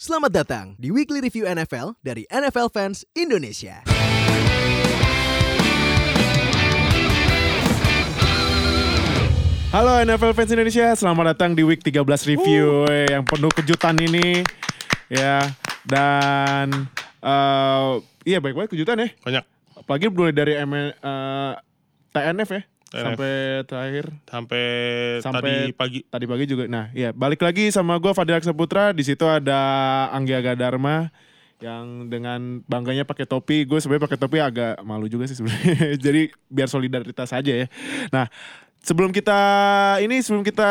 Selamat datang di Weekly Review NFL dari NFL Fans Indonesia. Halo NFL fans Indonesia, selamat datang di week 13 review eh, yang penuh kejutan ini. Ya, dan eh iya baik-baik kejutan ya. banyak Apalagi mulai dari ML, eh, TNF ya, TNF. sampai terakhir sampai, Sampai- tadi pagi tadi pagi juga. Nah, iya balik lagi sama gue Fadil Saputra. Di situ ada Anggi Aga Dharma yang dengan bangganya pakai topi. Gue sebenarnya pakai topi agak malu juga sih sebenarnya. Jadi biar solidaritas aja ya. Nah, sebelum kita ini sebelum kita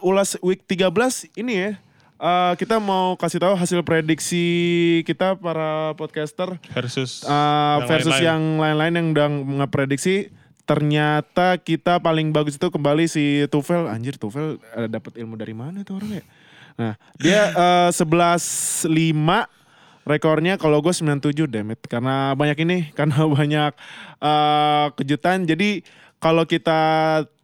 ulas week 13 ini ya. eh, kita mau kasih tahu hasil prediksi kita para podcaster versus Uh, yang versus lain-lain. yang lain-lain yang udah ngeprediksi ternyata kita paling bagus itu kembali si Tufel anjir Tufel uh, dapat ilmu dari mana tuh orang ya nah dia uh, 11-5 rekornya kalau gue 97 demet karena banyak ini karena banyak uh, kejutan. Jadi kalau kita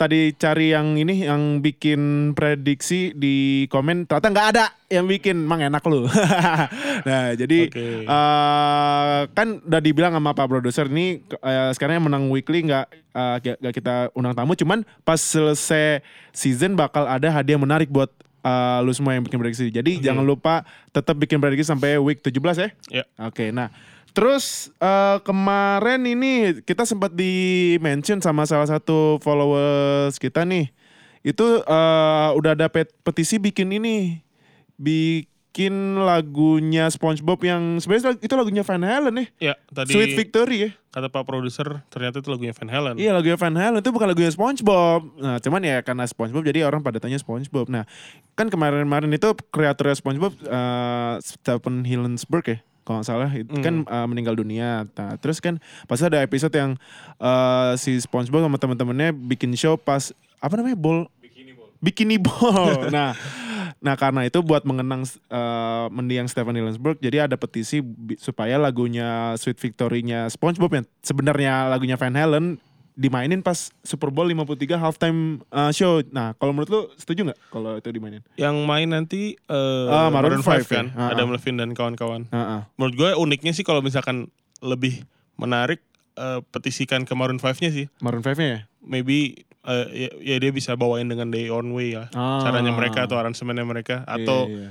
tadi cari yang ini yang bikin prediksi di komen ternyata nggak ada yang bikin emang enak lu nah jadi Oke. Eh, kan udah dibilang sama Pak Produser ini eh, sekarang yang menang weekly nggak eh, nggak nggak kita undang tamu, cuman pas selesai season bakal ada hadiah menarik buat eh, lu semua yang bikin prediksi. Jadi Oke. jangan lupa tetap bikin prediksi sampai week 17 ya. ya Oke, nah terus eh, kemarin ini kita sempat di mention sama salah satu followers kita nih, itu eh, udah ada pet- petisi bikin ini, bikin lagunya SpongeBob yang sebenarnya itu lagunya Van Halen nih, ya tadi Sweet Victory ya. kata pak produser ternyata itu lagunya Van Halen Iya lagunya Van Halen itu bukan lagunya SpongeBob. Nah cuman ya karena SpongeBob jadi orang pada tanya SpongeBob. Nah kan kemarin-kemarin itu kreatornya SpongeBob uh, Stephen Hillenburg ya kalau nggak salah itu Hmm. kan uh, meninggal dunia. Nah terus kan pas ada episode yang uh, si SpongeBob sama teman-temannya bikin show pas apa namanya ball Bikini Ball. nah, nah karena itu buat mengenang uh, mendiang Stephen Hillenburg, jadi ada petisi supaya lagunya Sweet Victory-nya SpongeBob yang sebenarnya lagunya Van Halen dimainin pas Super Bowl 53 halftime uh, show. Nah, kalau menurut lu setuju nggak kalau itu dimainin? yang main nanti eh Ah, Maroon Maroon 5 5 kan ya. Ah, Adam Levine dan kawan-kawan Heeh. menurut gue uniknya sih kalau misalkan lebih menarik eh, petisikan ke Maroon 5-nya sih Maroon 5-nya ya? maybe eh, ya, ya dia bisa bawain dengan Day On Way ya Ah. caranya mereka atau aransemennya mereka atau Iya, iya.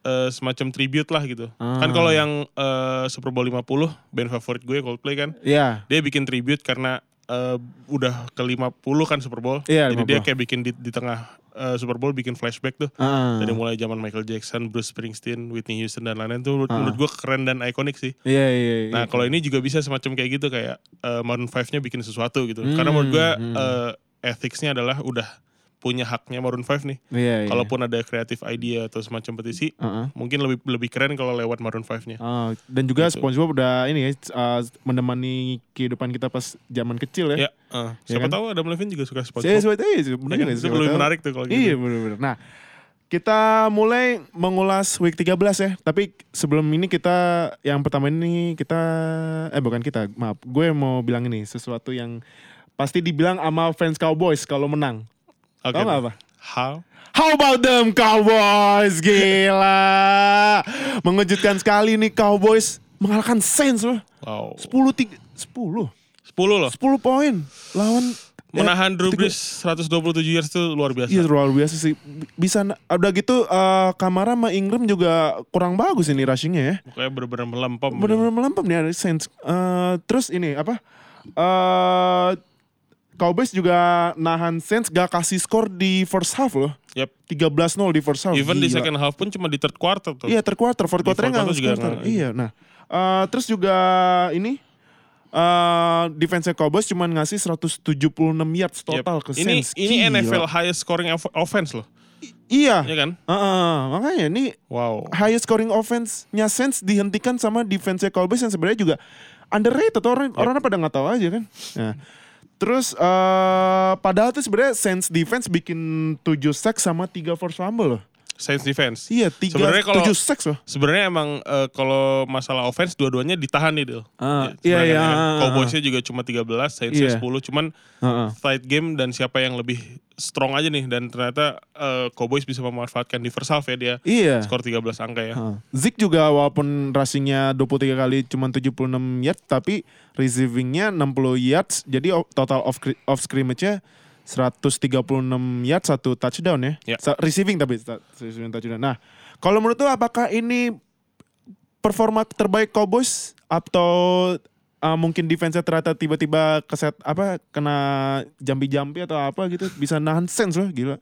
eh, semacam tribute lah gitu. Ah. Kan kalau yang eh, Super Bowl 50 band favorit gue Coldplay kan, Iya. dia bikin tribute karena eh, udah ke 50 kan Super Bowl. Iya, Jadi dia 50. kayak bikin di, di tengah eh, Super Bowl bikin flashback tuh. Ah. Dari mulai zaman Michael Jackson, Bruce Springsteen, Whitney Houston dan lain-lain tuh menurut, Ah. menurut gue keren dan ikonik sih. Iya, iya, iya. Nah, kalau ini juga bisa semacam kayak gitu kayak eh, Maroon 5-nya bikin sesuatu gitu. Karena menurut gue Hmm, hmm. eh, ethics-nya adalah udah punya haknya Maroon 5 nih. Iya, iya. Kalaupun ada kreatif idea atau semacam petisi, Heeh. mungkin lebih lebih keren kalau lewat Maroon 5-nya. Ah, dan juga Gitu. SpongeBob udah ini ya uh, menemani kehidupan kita pas zaman kecil ya. Ya, eh, siapa kan? tahu Adam Levine juga suka Saya SpongeBob. sebut eh Ya benar kan? Itu lebih tahu. menarik tuh kalau gitu. Iya benar-benar. Nah, kita mulai mengulas week 13 ya. Tapi sebelum ini kita yang pertama ini kita eh bukan kita, maaf. Gue mau bilang ini sesuatu yang pasti dibilang sama fans Cowboys kalau menang. Oke. Tahu nggak apa? How? How about them Cowboys? Gila. Mengejutkan sekali nih Cowboys mengalahkan Saints loh. Wow. 10 tiga, 10. 10 loh. 10 poin lawan ya, Menahan Drew Brees 127 years itu luar biasa. Iya luar biasa sih. Bisa udah gitu eh, Kamara sama Ingram juga kurang bagus ini rushingnya ya. Pokoknya bener-bener melempem. Benar-benar melempem nih ada Saints. Eh, terus ini apa? Eh Cowboys juga nahan Saints gak kasih skor di first half loh. Yep. 13-0 di first half. Even di Gila. second half pun cuma di third quarter tuh. Iya third quarter, fourth Di quarter fourth nggak quarter juga nggak- Iya, nah eh, terus juga ini eh defense Cowboys cuma ngasih 176 yards Yep. total ke Ini Saints. ini Gila. NFL highest scoring off- offense loh. Iya. Iya kan? Heeh, makanya ini Wow. highest scoring offense-nya Saints dihentikan sama defense Cowboys yang sebenarnya juga underrated orang orang pada nggak tahu aja kan. Nah, terus eh padahal tuh sebenarnya Saints defense bikin 7 sack sama 3 force fumble loh. Saints defense. Iya, 3 Sebenarnya kalau- 7 sacks loh. Sebenarnya emang eh, kalau masalah offense dua-duanya ditahan nih Dil. Ah, Ya, iya, iya, kan. ah, Cowboysnya juga cuma 13, Saints Iya. 10. Cuman Heeh. fight game dan siapa yang lebih strong aja nih dan ternyata eh, Cowboys bisa memanfaatkan di first half ya dia Iya. skor 13 angka ya. Heeh. Zik juga walaupun rushingnya 23 kali cuma 76 yards tapi receivingnya 60 yards jadi total off, off scrimmage-nya 136 yards satu touchdown ya. Sa- Receiving tapi ta- receiving touchdown. Nah, kalau menurut lu apakah ini performa terbaik Cowboys atau uh, mungkin defense-nya ternyata tiba-tiba keset apa kena jambi-jambi atau apa gitu bisa nahan sense loh gila.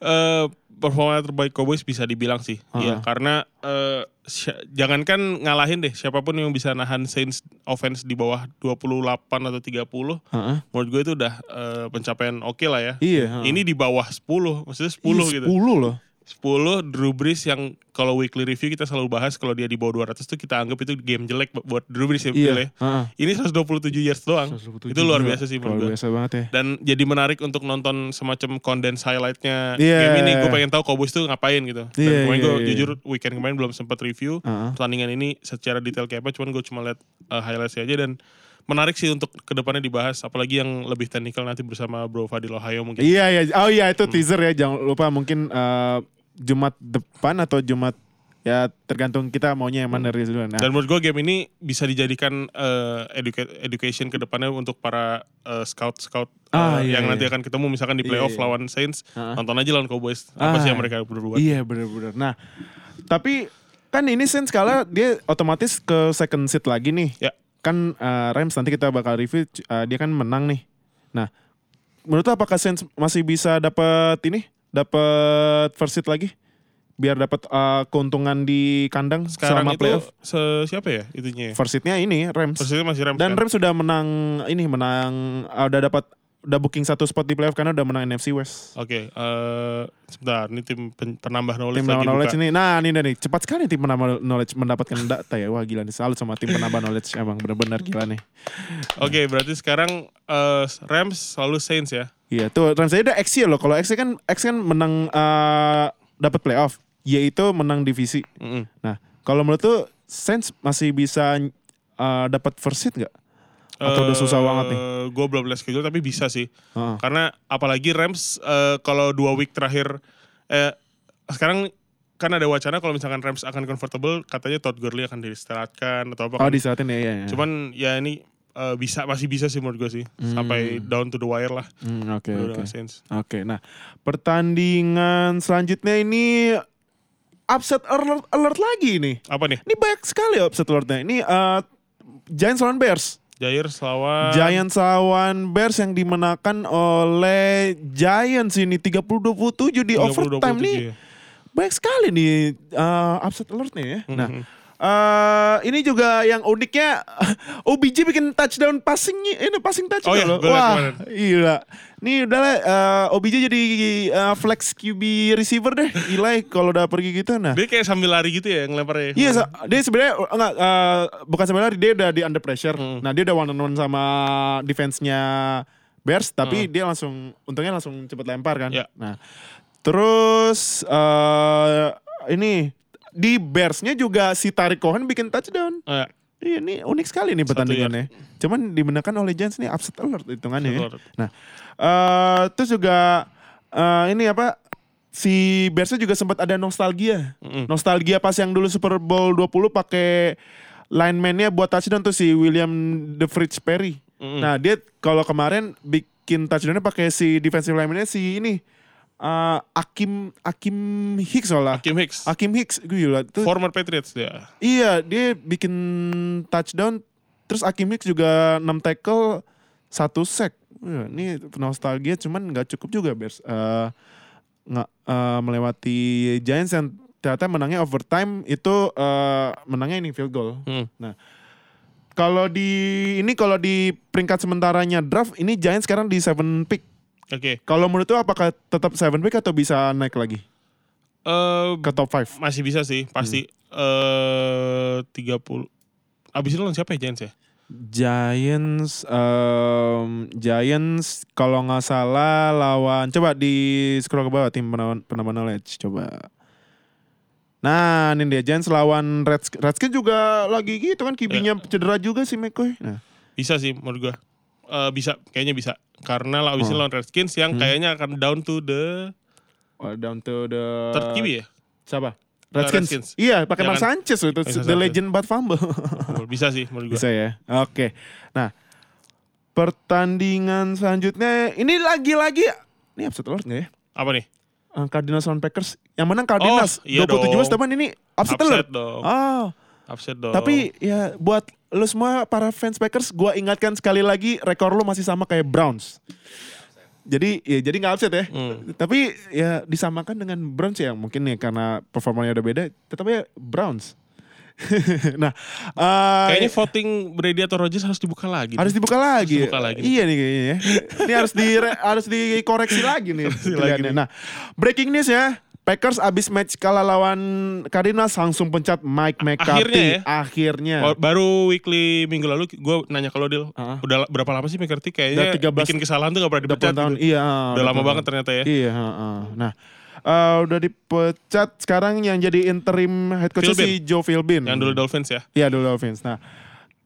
eh performa terbaik Cowboys bisa dibilang sih. Ah. Iya, karena eh si- jangankan ngalahin deh siapa pun yang bisa nahan Saints offense di bawah 28 atau 30, Heeh. menurut gue itu udah eh, pencapaian oke lah ya. Iya. heeh. Ini di bawah 10, maksudnya 10 Ih, gitu. 10 loh. 10 Drew Brees yang kalau weekly review kita selalu bahas kalau dia di bawah 200 tuh kita anggap itu game jelek bu- buat Drew Brees ya. Phil ya. Iya. heeh. Ini 127 yards doang. 127 Itu luar biasa sih menurut gue. biasa banget ya. Dan jadi menarik untuk nonton semacam condense highlightnya Iya. game ini. Gue pengen tahu Cowboys tuh ngapain gitu. Dan Iya, kemarin iya, gue iya. jujur weekend kemarin belum sempat review Heeh. pertandingan ini secara detail kayak apa. Cuman gue cuma lihat uh, highlightsnya aja dan menarik sih untuk ke depannya dibahas. Apalagi yang lebih teknikal nanti bersama Bro Fadil Ohio mungkin. Iya iya. Oh iya Hmm. itu teaser ya. Jangan lupa mungkin eh, Jumat depan atau Jumat ya tergantung kita maunya yang mana duluan. Nah, Dan menurut gue game ini bisa dijadikan uh, educa- education ke depannya untuk para uh, scout-scout uh, Ah, iya, yang nanti iya. akan ketemu misalkan di Iya, playoff iya. lawan Saints. Heeh. Nonton aja lawan Cowboys. Apa Ah. sih yang mereka berbuat. Iya benar-benar. Nah, tapi kan ini Saints skala dia otomatis ke second seat lagi nih. Ya. Kan eh, Rams nanti kita bakal review eh, dia kan menang nih. Nah, menurut lu apakah Saints masih bisa dapat ini? Dapat first seat lagi? Biar dapat eh, keuntungan di kandang Sekarang selama itu playoff. se- siapa ya itunya ya? First seatnya ini Rams. Persisnya masih Rams Dan kan? Rams sudah menang ini menang uh, udah dapat udah booking satu spot di playoff karena udah menang NFC West. Oke, eh sebentar, ini tim pen- penambah knowledge Tim lagi knowledge buka. ini. Nah, ini nih cepat sekali tim penambah knowledge mendapatkan data ya. Wah gila nih salut sama tim penambah knowledge emang benar-benar gila nih. Oke, berarti sekarang eh, Rams selalu Saints ya. Iya, tuh Rams aja udah X ya loh. Kalau X kan X kan menang uh, dapat playoff. Y itu menang divisi. Mm-mm. Nah, kalau menurut tuh Saints masih bisa uh, dapat first seat nggak? Atau udah susah banget nih? Gue Eh, belum lihat schedule tapi bisa sih. Heeh. Karena apalagi Rams eh, kalau dua week terakhir eh sekarang kan ada wacana kalau misalkan Rams akan comfortable katanya Todd Gurley akan diistirahatkan atau apa. Oh kan. di saat ini ya. ya. Cuman ya ini eh, bisa masih bisa sih menurut gue sih sampai down to the wire lah. Hmm, oke Udah oke. Saints. Oke, nah pertandingan selanjutnya ini upset alert, alert lagi nih. Apa nih? Ini banyak sekali upset alertnya. Ini eh, Giants lawan Bears. Giants lawan Giants lawan Bears yang dimenangkan oleh Giants ini 30-27 di 30-27 overtime nih. ya. Banyak sekali nih eh, upset alertnya ya. Nah, Eh, ini juga yang uniknya OBJ bikin touchdown passing ini passing touchdown Oh iya, loh. Wah, gila. Nih udah lah eh, OBJ jadi eh, flex QB receiver deh. Gila kalau udah pergi gitu nah. Dia kayak sambil lari gitu ya ngelemparnya. Iya, sa- dia sebenarnya enggak eh, bukan sebenarnya dia udah di under pressure. Hmm. Nah, dia udah one on one sama defense-nya Bears tapi dia langsung untungnya langsung cepet lempar kan. Hmm. Ya. Nah, terus eh ini di Bears-nya juga si Tarik Cohen bikin touchdown. Eh, Iya, ini unik sekali nih pertandingannya. Cuman dimenangkan oleh Giants nih upset alert hitungannya. ya. Upset alert. Nah, eh terus juga eh, ini apa? Si Bearsnya juga sempat ada nostalgia. Mm-mm. Nostalgia pas yang dulu Super Bowl 20 pakai lineman-nya buat touchdown tuh si William The Fridge Perry. Mm-mm. Nah, dia kalau kemarin bikin touchdown-nya pakai si defensive lineman-nya si ini eh, Akim Akim Hicks soalnya. Kim Hicks. Akim Hicks, gue gila. Tuh, Former Patriots dia. Iya, dia bikin touchdown terus Akim Hicks juga 6 tackle, satu sack. Wah, ini nostalgia cuman nggak cukup juga Bears eh, nggak eh, melewati Giants yang ternyata menangnya overtime itu eh, menangnya ini field goal. Hmm. Kalau di ini kalau di peringkat sementaranya draft ini Giants sekarang di 7 pick. Oke. Kalau menurut lu apakah tetap 7 pick atau bisa naik lagi Eh, ke top 5? masih bisa sih, pasti. Eh 30. Abis itu lawan siapa ya Giants ya? Giants, em, Giants kalau nggak salah lawan coba di scroll ke bawah tim penambah, knowledge coba. Nah ini dia Giants lawan Redskins. Redskins juga lagi gitu kan kibinya Iya. cedera juga si McCoy. Nah, Bisa sih menurut gua. Eh, bisa, kayaknya bisa. Karena ini Oh. lawan Redskins yang kayaknya akan down to the Oh, down to the third QB ya. Siapa? Uh, Redskins. Redskins. Iya, pakai Mark? Sanchez itu Pakai the Sanchez. legend but fumble. Bisa sih menurut gue. Bisa ya. Oke. Nah, pertandingan selanjutnya ini lagi-lagi ini upset alert nggak ya? Apa nih? Uh, Cardinals lawan Packers. Yang menang Cardinals Oh, iya 27 dong. teman ini upset, alert. Upset dong. Oh, Upset dong. tapi ya buat lu semua para fans Packers, gua ingatkan sekali lagi rekor lu masih sama kayak Browns. Jadi ya jadi nggak upset ya. Hmm. Tapi ya disamakan dengan Browns ya mungkin ya karena performanya udah beda. Tetapi Browns. nah, eh, Kayaknya voting Brady atau Rodgers harus dibuka lagi. harus dibuka lagi. dibuka lagi. Iya nih kayaknya ya. Ini harus di harus dikoreksi lagi nih. lagi nih. Nah, breaking news ya. Packers abis match kalah lawan Cardinals langsung pencat Mike McCarthy. Akhirnya ya? Akhirnya. Ba- Baru weekly minggu lalu gue nanya ke lo Dil, Ah. udah berapa lama sih McCarthy kayaknya Udah 13 bikin kesalahan tuh gak pernah dipecat tahun. gitu. Iya. Udah lama banget ternyata ya. Iya. heeh. Nah, eh, udah dipecat sekarang yang jadi interim head coach Philbin. si Joe Philbin. Yang dulu Dolphins ya. Iya dulu Dolphins. Nah,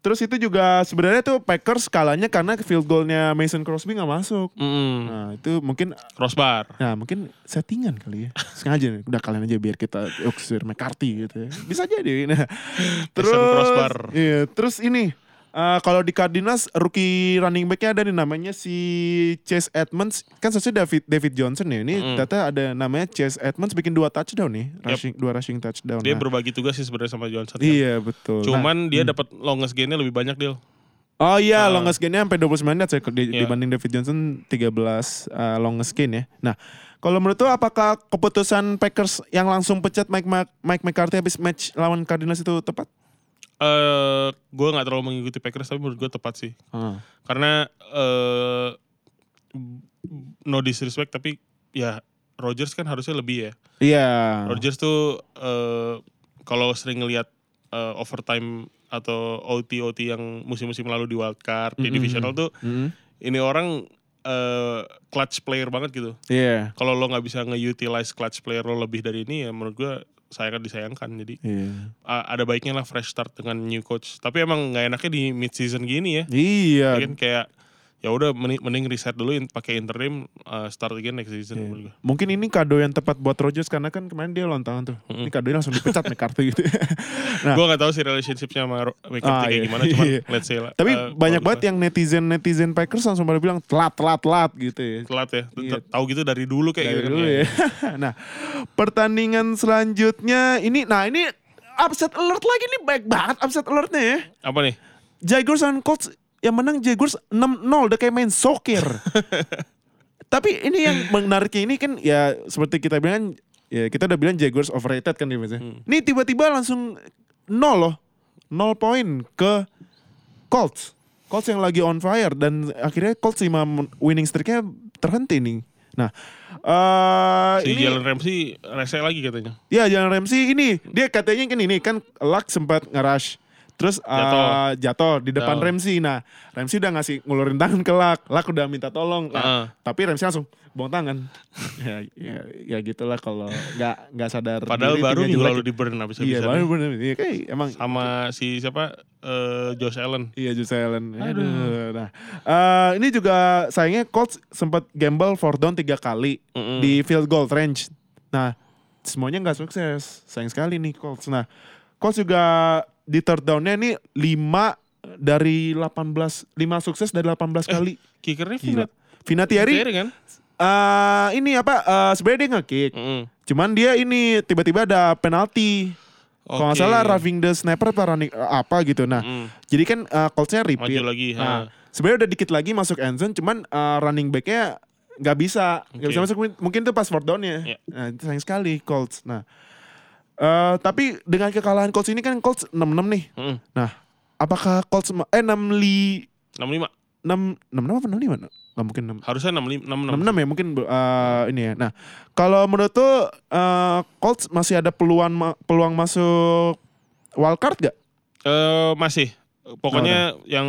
terus itu juga sebenarnya tuh Packers kalahnya karena field goalnya Mason Crosby nggak masuk. Mm, Nah itu mungkin, crossbar. nah mungkin settingan kali ya. Sengaja nih, udah kalian aja biar kita usir McCarthy gitu ya. Bisa jadi. Nah, terus, crossbar. iya, terus ini. Eh, kalau di Cardinals rookie running backnya ada nih namanya si Chase Edmonds kan sesuai David David Johnson ya ini Mm. data ada namanya Chase Edmonds bikin dua touchdown nih rushing dua rushing touchdown Dia Nah, berbagi tugas sih sebenarnya sama Johnson. kan. iya betul Nah, Cuman dia dapat longest gain-nya lebih banyak Dil. Oh iya, Ah. longest gain-nya sampai 29 yards ya di- Iya. dibanding David Johnson 13 uh, longest gain ya. Nah, kalau menurut lo apakah keputusan Packers yang langsung pecat Mike Mike McCarthy habis match lawan Cardinals itu tepat? Eh, gue nggak terlalu mengikuti Packers tapi menurut gue tepat sih. Ah. Karena eh no disrespect tapi ya Rodgers kan harusnya lebih ya. Iya. Rodgers tuh eh kalau sering ngelihat eh, overtime atau OT OT yang musim-musim lalu di wildcard di Mm-mm. divisional tuh Mm. ini orang eh clutch player banget gitu. Iya. Kalau lo nggak bisa nge-utilize clutch player lo lebih dari ini ya menurut gua sayangkan disayangkan. Jadi a- ada baiknya lah fresh start dengan new coach. Tapi emang nggak enaknya di mid season gini ya. Iya. Ya kan kayak ya udah mending, mending reset dulu in- pakai interim uh, start again next season Iya. menurut gua. Mungkin ini kado yang tepat buat Rodgers karena kan kemarin dia ulang tahun tuh. Mm-mm. Ini kadonya langsung dipecat McCarthy gitu. Nah. Gue gak tahu sih relationshipnya sama McCarthy Ah, kayak iya. gimana, cuman Iya. let's say lah. Tapi uh, banyak banget yang netizen-netizen Packers langsung pada bilang telat telat telat gitu ya. telat ya. Iya. Tahu gitu dari dulu kayak Dari gitu. kan dulu ya. nah, pertandingan selanjutnya ini nah ini upset alert lagi nih baik banget upset alertnya ya. Apa nih? Jaguars dan Colts yang menang Jaguars 6-0 udah kayak main soccer. Tapi ini yang menariknya ini kan ya seperti kita bilang ya kita udah bilang Jaguars overrated kan dia biasanya. Hmm. Ini tiba-tiba langsung nol loh. Nol poin ke Colts. Colts yang lagi on fire dan akhirnya Colts 5 winning streaknya terhenti nih. Nah, eh Si ini Jalen Ramsey rese lagi katanya. Ya Jalen Ramsey ini dia katanya kan ini kan Luck sempat ngerush terus uh, Jatuh. di depan. Ramsey. Nah Ramsey udah ngasih ngulurin tangan ke Luck, Luck udah minta tolong. Nah. Tapi Ramsey langsung buang tangan. ya, ya, ya gitulah kalau nggak nggak sadar. Padahal diri, baru minggu lalu di burn abis Iya baru bener. Iya kayak emang Sama si siapa? eh, Josh Allen. Iya Josh Allen. Aduh. Nah, eh, ini juga sayangnya Colts sempat gamble fourth down tiga kali Mm-mm. di field goal range. Nah, semuanya nggak sukses. Sayang sekali nih Colts. Nah, Colts juga di third down-nya ini 5 dari 18 5 sukses dari 18 kali. Kickernya Gila. Vinat- Vinatieri Vinatieri kan? eh ini apa eh, sebenarnya dia nge-kick. Mm-mm. Cuman dia ini tiba-tiba ada penalti. Kalau nggak salah roughing the snapper apa running apa gitu. Nah, Mm-mm. jadi kan uh, Colts-nya repeat. Maju lagi. Nah, sebenarnya udah dikit lagi masuk end zone, cuman uh, running back-nya nggak bisa, nggak Oke. bisa masuk. Mungkin itu pas fourth down-nya. Iya. Nah, sayang sekali Colts. Nah, eh, tapi dengan kekalahan Colts ini kan Colts 6-6 nih. Mm-mm. Nah, apakah Colts eh 6 li 65. 6 66 apa 65? Nggak mungkin 6 Harusnya 65 66. 66 ya mungkin uh, ini ya. Nah, kalau menurut tuh uh, Colts masih ada peluang peluang masuk wildcard gak? Eh, masih. Pokoknya yang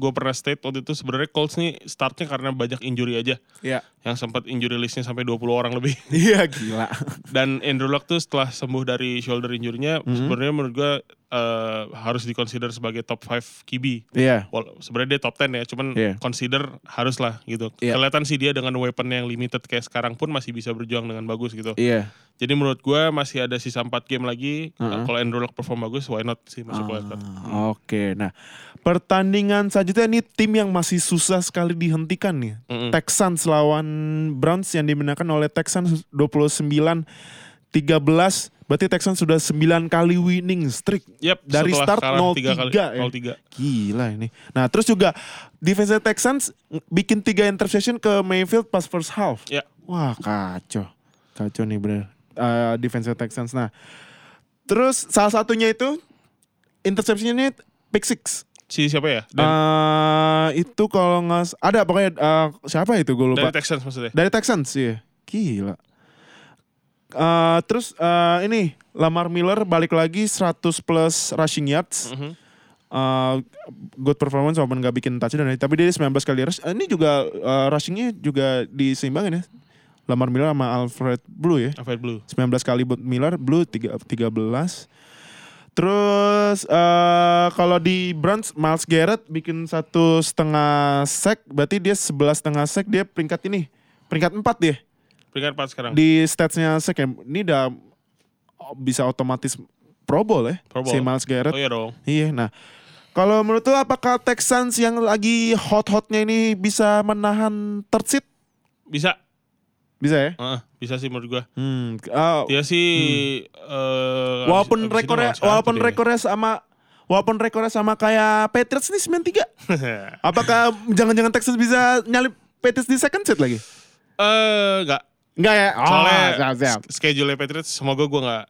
gue pernah state waktu itu sebenarnya Colts nih startnya karena banyak injury aja. Iya. yang sempat injury listnya sampai 20 orang lebih. Iya gila. Dan Andrew Luck tuh setelah sembuh dari shoulder injury-nya Mhm. sebenarnya menurut gue eh, harus dikonsider sebagai top 5 QB. Iya. Wal- sebenarnya dia top 10 ya, cuman Iya. consider harus lah gitu. Iya. Kelihatan sih dia dengan weapon yang limited kayak sekarang pun masih bisa berjuang dengan bagus gitu. Iya. Jadi menurut gua masih ada sisa 4 game lagi. Heeh. Kalau Andrew Luck perform bagus, why not sih masuk. Ah, Oke, nah pertandingan selanjutnya ini tim yang masih susah sekali dihentikan nih. Mm-mm. Texans lawan Browns yang dimenangkan oleh Texans 29 13. Berarti Texans sudah 9 kali winning streak. Yep, Dari start kalah tiga 0-3 kali, ya. 0-3. Gila ini. Nah, terus juga defense Texans bikin 3 interception ke Mayfield pas first half. Ya. Wah, kacau. Kacau nih bener. Uh, defense Texans. Nah, terus salah satunya itu interceptionnya pick six. Si siapa ya? Dan Eh, itu kalau nggak ada pokoknya eh, siapa itu gue lupa. dari Texans maksudnya. Dari Texans iya. Gila. Eh, terus eh, ini Lamar Miller balik lagi 100 plus rushing yards. Mhm. Eh, good performance walaupun nggak bikin touchdown tapi dia 19 kali rush. Eh, ini juga eh, rushingnya juga diseimbangin ya. Lamar Miller sama Alfred Blue ya. Alfred Blue. 19 kali buat Miller, Blue tiga- 13. Terus eh kalau di Browns Miles Garrett bikin satu setengah sack, berarti dia 11 setengah sack dia peringkat ini, peringkat 4 dia Peringkat 4 sekarang. di statsnya ya. Ini udah bisa otomatis Pro Bowl ya, Pro Bowl. si Miles Garrett. Oh iya dong. Iya, nah kalau menurut lu apakah Texans yang lagi hot-hotnya ini bisa menahan third seed? Bisa. Bisa ya? Heeh, bisa sih menurut gua. Hmm, ah, Dia sih eh, walaupun abis- rekornya walaupun rekornya sama walaupun rekornya sama kayak Patriots nih 93. Apakah jangan-jangan Texas bisa nyalip Patriots di second set lagi? Eh, enggak. Enggak ya? Oh, Soalnya siap, siap. schedule Patriots semoga gua nggak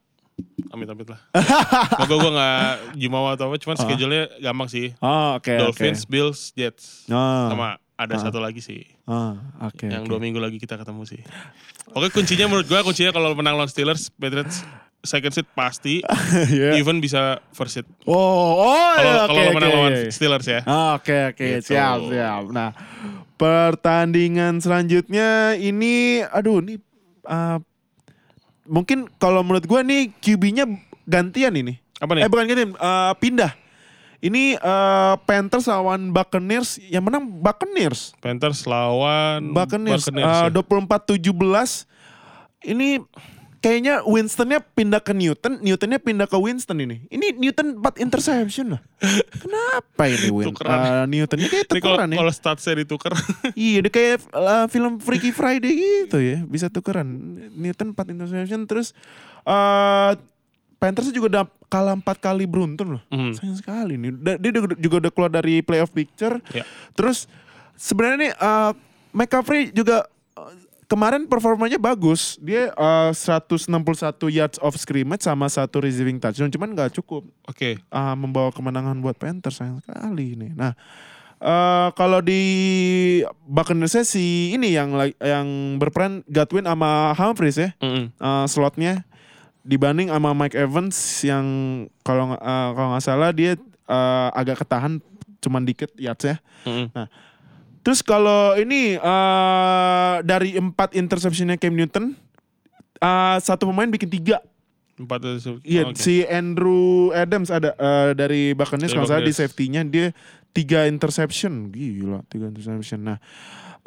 amit-amit lah. semoga gua nggak jumawa atau apa, cuman schedule-nya gampang sih. Oh, oke oke. Dolphins, Bills, Jets. Oh, Sama ada Ah. satu lagi sih. oh, oke. yang oke. dua minggu lagi kita ketemu sih. Oke kuncinya menurut gua kuncinya kalau menang lawan Steelers, Patriots second seat pasti, Iya. even bisa first seat. Oh, oh, Kalau iya, kalau oke, menang lawan Steelers ya. Oke oke Gitu. siap siap. Nah pertandingan selanjutnya ini, aduh ini uh, mungkin kalau menurut gua nih QB-nya gantian ini. Apa nih? Eh bukan gantian, uh, pindah. Ini uh, Panthers lawan Buccaneers, yang menang Buccaneers. Panthers lawan Buccaneers, ya. uh, 24-17. Ini kayaknya Winstonnya pindah ke Newton, Newtonnya pindah ke Winston ini. Ini Newton 4 interception lah. Kenapa ini Win? Tukeran. Uh, Newtonnya kayak Ini tukeran ya. kalau statsnya ditukar. Iya, dia kayak uh, film Freaky Friday gitu ya, bisa tukeran. Newton 4 interception terus uh, Panthers juga udah kalah 4 kali beruntun loh. Hmm. Sayang sekali nih. Dia juga- udah keluar dari playoff picture. Ya. Terus sebenarnya nih uh, McCaffrey juga kemarin performanya bagus. Dia uh, 161 yards of scrimmage sama satu receiving touchdown, cuman nggak cukup Oke. uh, membawa kemenangan buat Panthers sayang sekali nih. Nah, uh, kalau di Buccaneers si ini yang yang berperan Godwin sama Humphries ya, Mm-mm. uh, slotnya dibanding sama Mike Evans yang kalau nggak- uh, kalau nggak salah dia uh, agak ketahan cuman dikit yards ya. Mm-mm. Terus kalau ini uh, dari empat interceptionnya Cam Newton, uh, satu pemain bikin tiga. Empat itu. Iya, Oke. si Andrew Adams ada eh, dari Dari kalau saya di safety-nya dia tiga interception, gila tiga interception. Nah,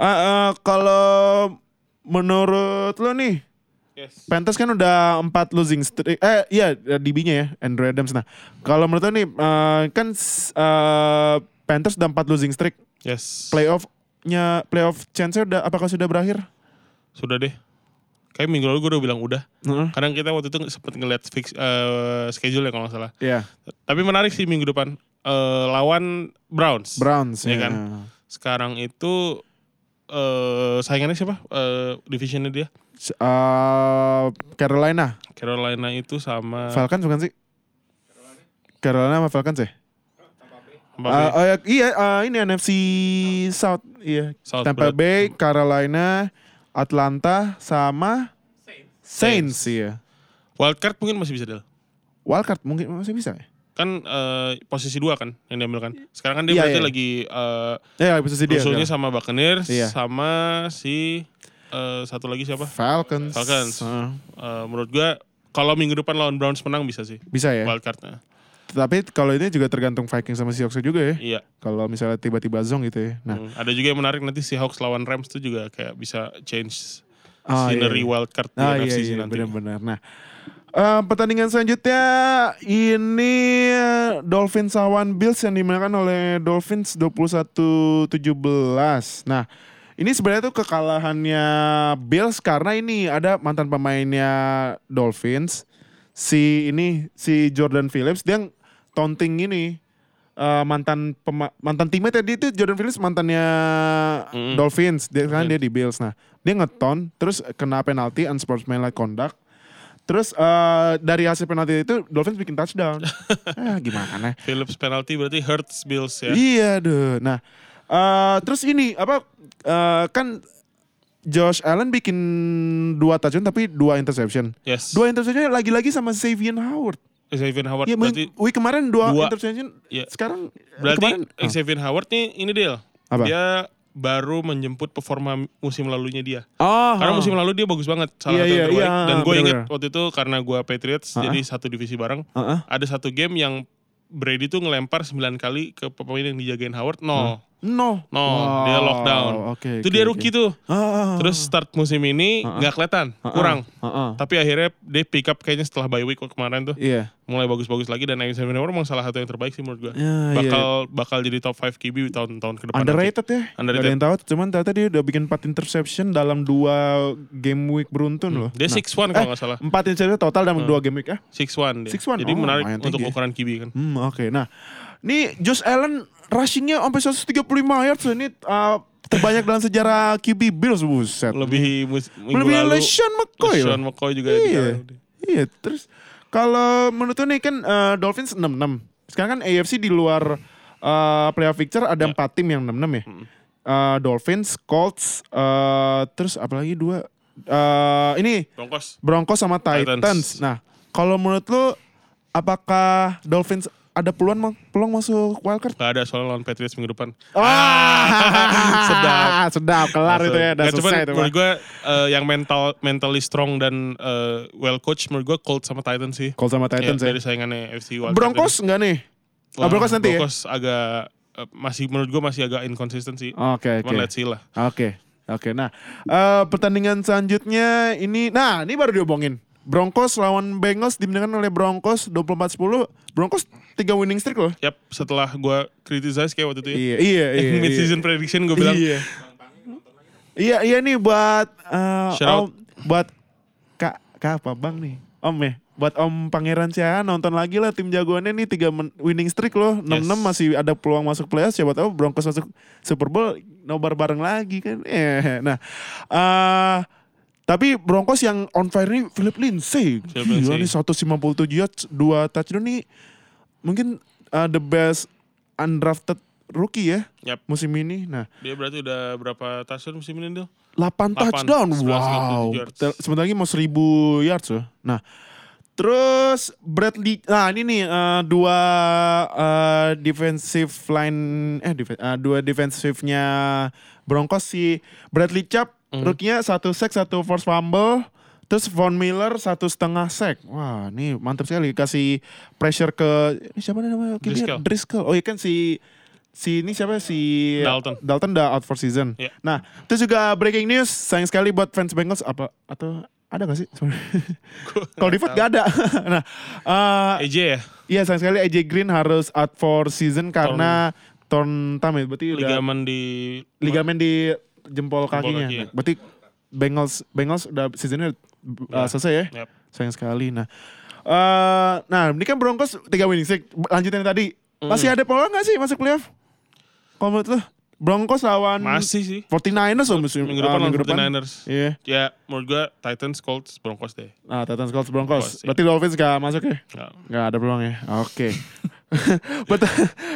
eh, eh, kalau menurut lo nih, Yes. Panthers kan udah empat losing streak, eh iya DB-nya ya Andrew Adams. Nah, kalau menurut lo nih eh, kan eh, Panthers udah empat losing streak, Yes. playoff-nya playoff chance-nya udah apakah sudah berakhir? Sudah deh. Kayak minggu lalu gue udah bilang udah. Heeh. Kadang kita waktu itu sempet ngeliat fix eh, schedule ya kalau nggak salah. Iya, Tapi menarik sih minggu depan Eh, lawan Browns. Browns ya. kan? Sekarang itu eh saingannya siapa? Eh divisionnya dia. Eh, Carolina, Carolina itu sama Falcons bukan sih? Carolina sama Falcons ya? Tampa Ah, Bay. oh ya, iya, ah, ini NFC South, iya. South Tampa. Bay, Carolina, Atlanta, sama Saints, iya. Wildcard mungkin masih bisa Del. Wildcard mungkin masih bisa ya? Kan eh, posisi dua kan yang diambil kan. Sekarang kan dia Iya, berarti iya. lagi eh Ya, posisi dia. rusuhnya sama Buccaneers Iya. sama si eh, satu lagi siapa? Falcons. Falcons. Heeh. Eh, menurut gua kalau minggu depan lawan Browns menang bisa sih. bisa ya. Wildcardnya. Tapi kalau ini juga tergantung Vikings sama Seahawks juga ya. Iya. Kalau misalnya tiba-tiba zong gitu ya. Nah, Hmm, Ada juga yang menarik nanti si Hawks lawan Rams tuh juga kayak bisa change Ah, scenery iya. wildcard di Ah NFC iya iya nanti. benar-benar. Nah, eh, pertandingan selanjutnya ini eh, Dolphins lawan Bills yang dimenangkan oleh Dolphins 21-17. Nah, ini sebenarnya tuh kekalahannya Bills karena ini ada mantan pemainnya Dolphins si ini si Jordan Phillips dia taunting ini eh, mantan pema- mantan teammate tadi itu Jordan Phillips mantannya Mm. Dolphins dia kan dia di Bills nah dia ngeton terus kena penalti unsportsmanlike conduct terus eh, dari hasil penalti itu Dolphins bikin touchdown ah, gimana Phillips penalty berarti hurts Bills ya. Iya deh. Nah, eh, terus ini apa eh, kan Josh Allen bikin dua touchdown tapi dua interception. Yes. Dua interception lagi-lagi sama Xavier Howard. Xavier Howard Iya, berarti week kemarin dua, dua. interception. Iya. Sekarang eh, berarti kemarin ah, Xavier Howard nih ini deal. Apa? Dia baru menjemput performa musim lalunya dia. oh, Karena oh. musim lalu dia bagus banget, salah Iya, satu iya, terbaik. iya, Dan gue inget waktu itu karena gue Patriots, Ah, jadi satu divisi bareng. Heeh. Ada satu game yang Brady tuh ngelempar 9 kali ke pemain yang dijagain Howard, no. No. No, dia lockdown. Oke. itu oke, dia rookie tuh. Ah, ah, Terus start musim ini Ah, ah. nggak kelihatan, ah, ah, kurang. ah, ah. Tapi akhirnya dia pick up kayaknya setelah bye week kemarin tuh. Iya. Mulai bagus-bagus lagi dan Xavier Howard emang salah satu yang terbaik sih menurut gue. Ya, bakal bakal jadi top 5 QB tahun-tahun ke depan. nanti. Underrated ya. Underrated. Gak ada yang tahu. Cuman ternyata dia udah bikin 4 interception dalam dua game week beruntun loh. Dia Nah, 6-1 kalau nggak salah. Empat interception total dalam Hmm. dua game week ya. 6-1 dia. 6-1, Jadi oh, menarik untuk ukuran QB kan. Hmm, oke. Nah, ini Josh Allen rushingnya sampai 135 yards ini uh, terbanyak dalam sejarah QB Bills buset. Lebih mus- Lebih lalu. LeSean McCoy. LeSean. McCoy juga Iya. di Iya, terus kalau menurut lu nih kan uh, Dolphins 6-6. Sekarang kan AFC di luar uh, playoff picture ada Ya. empat tim yang 6-6 ya. Hmm. Uh, Dolphins, Colts, uh, terus apalagi dua uh, ini Broncos. Broncos sama Titans. Titans. Nah, kalau menurut lu apakah Dolphins ada peluang ma- peluang masuk wildcard? Gak ada soal lawan Patriots minggu depan. Ah, sedap. sedap kelar itu ya, udah cuman selesai itu. menurut gue eh, yang mental mentally strong dan eh, well coach menurut gue Colts sama Titans sih. Colts sama Titans ya, ya. Dari saingannya FC Wildcard Broncos enggak nih? Wah, Ah, Broncos nanti ya? Broncos agak eh, masih menurut gue masih agak inconsistent sih. Oke, oke. Cuman let's see lah. Oke, oke. Nah, eh, pertandingan selanjutnya ini, nah ini baru diomongin. Broncos lawan Bengals dimenangkan oleh Broncos 24-10. Broncos 3 winning streak loh. Yap, setelah gue criticize kayak waktu itu ya. Iya, iya, iya. Mid iya. season prediction gue bilang Iya. Iya, iya nih buat eh, Shout out. Om, buat Kak, Kak apa Bang nih? Om ya. Buat Om Pangeran Cia nonton lagi lah tim jagoannya nih 3 men- winning streak loh. 6-6 Yes. masih ada peluang masuk playoffs siapa tahu Broncos masuk Super Bowl nobar bareng lagi kan. Eh, nah, eh tapi Broncos yang on fire nih Philip Lindsay. Philip Gila nih 157 yards, 2 touchdown nih mungkin uh, the best undrafted rookie ya Yap. musim ini. Nah, dia berarti udah berapa touchdown musim ini Dil? 8 touchdown. 11, Wow. 37 yards. Bentar- Sebentar lagi mau 1000 yards loh. Nah, terus Bradley nah ini nih eh, dua eh, defensive line eh def- eh, dua defensifnya Broncos si Bradley Chubb Rookie-nya satu sack, satu force fumble. Terus Von Miller satu setengah sack. Wah, ini mantap sekali kasih pressure ke ini siapa namanya? Driscoll. Driscoll. Oh iya kan si si ini siapa si Dalton. Dalton udah out for season. Iya. Nah, itu juga breaking news. Sayang sekali buat fans Bengals apa atau ada gak sih? Kalau di gak ada. nah, eh, AJ ya? iya sayang sekali AJ Green harus out for season karena torn thumb ya. Berarti udah Ligamen di ligamen di jempol kakinya. kaki ya. Nah, berarti Bengals Bengals udah seasonnya uh, Ya. selesai ya. Yap. Sayang sekali. Nah, eh nah ini kan Broncos tiga winning streak. Lanjutin yang tadi. Masih ada peluang gak sih masuk playoff? Kalau menurut lu? Broncos lawan Masih sih. 49ers loh musim Minggu ah, depan minggu depan. 49ers. Iya. Ya, menurut gue Titans, Colts, Broncos deh. Nah, Titans Colts Broncos. Broncos, iya. Berarti Dolphins gak masuk ya? Nggak. Gak ada peluang ya. Oke. Pert-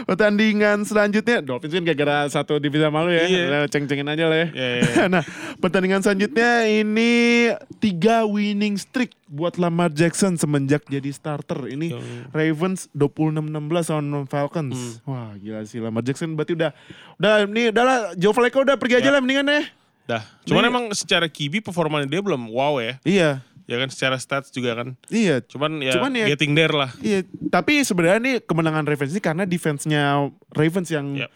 pertandingan selanjutnya Dolphins kan gara-gara satu divisi malu ya. Iya. Udah Ceng-cengin aja lah ya. Iya, iya, iya. nah, pertandingan selanjutnya ini tiga winning streak buat Lamar Jackson semenjak jadi starter. Ini Ravens 26-16 lawan Falcons. Hmm. Wah, gila sih Lamar Jackson berarti udah udah ini udah lah Joe Flacco udah pergi aja Ya. lah mendingan ya. Dah. Cuman Nih- emang secara QB performanya dia belum wow ya. Iya, Ya kan secara stats juga kan. iya. Cuman ya, Cuman ya- getting there lah. Iya, tapi sebenarnya nih kemenangan Ravens ini karena defense-nya Ravens yang Yep.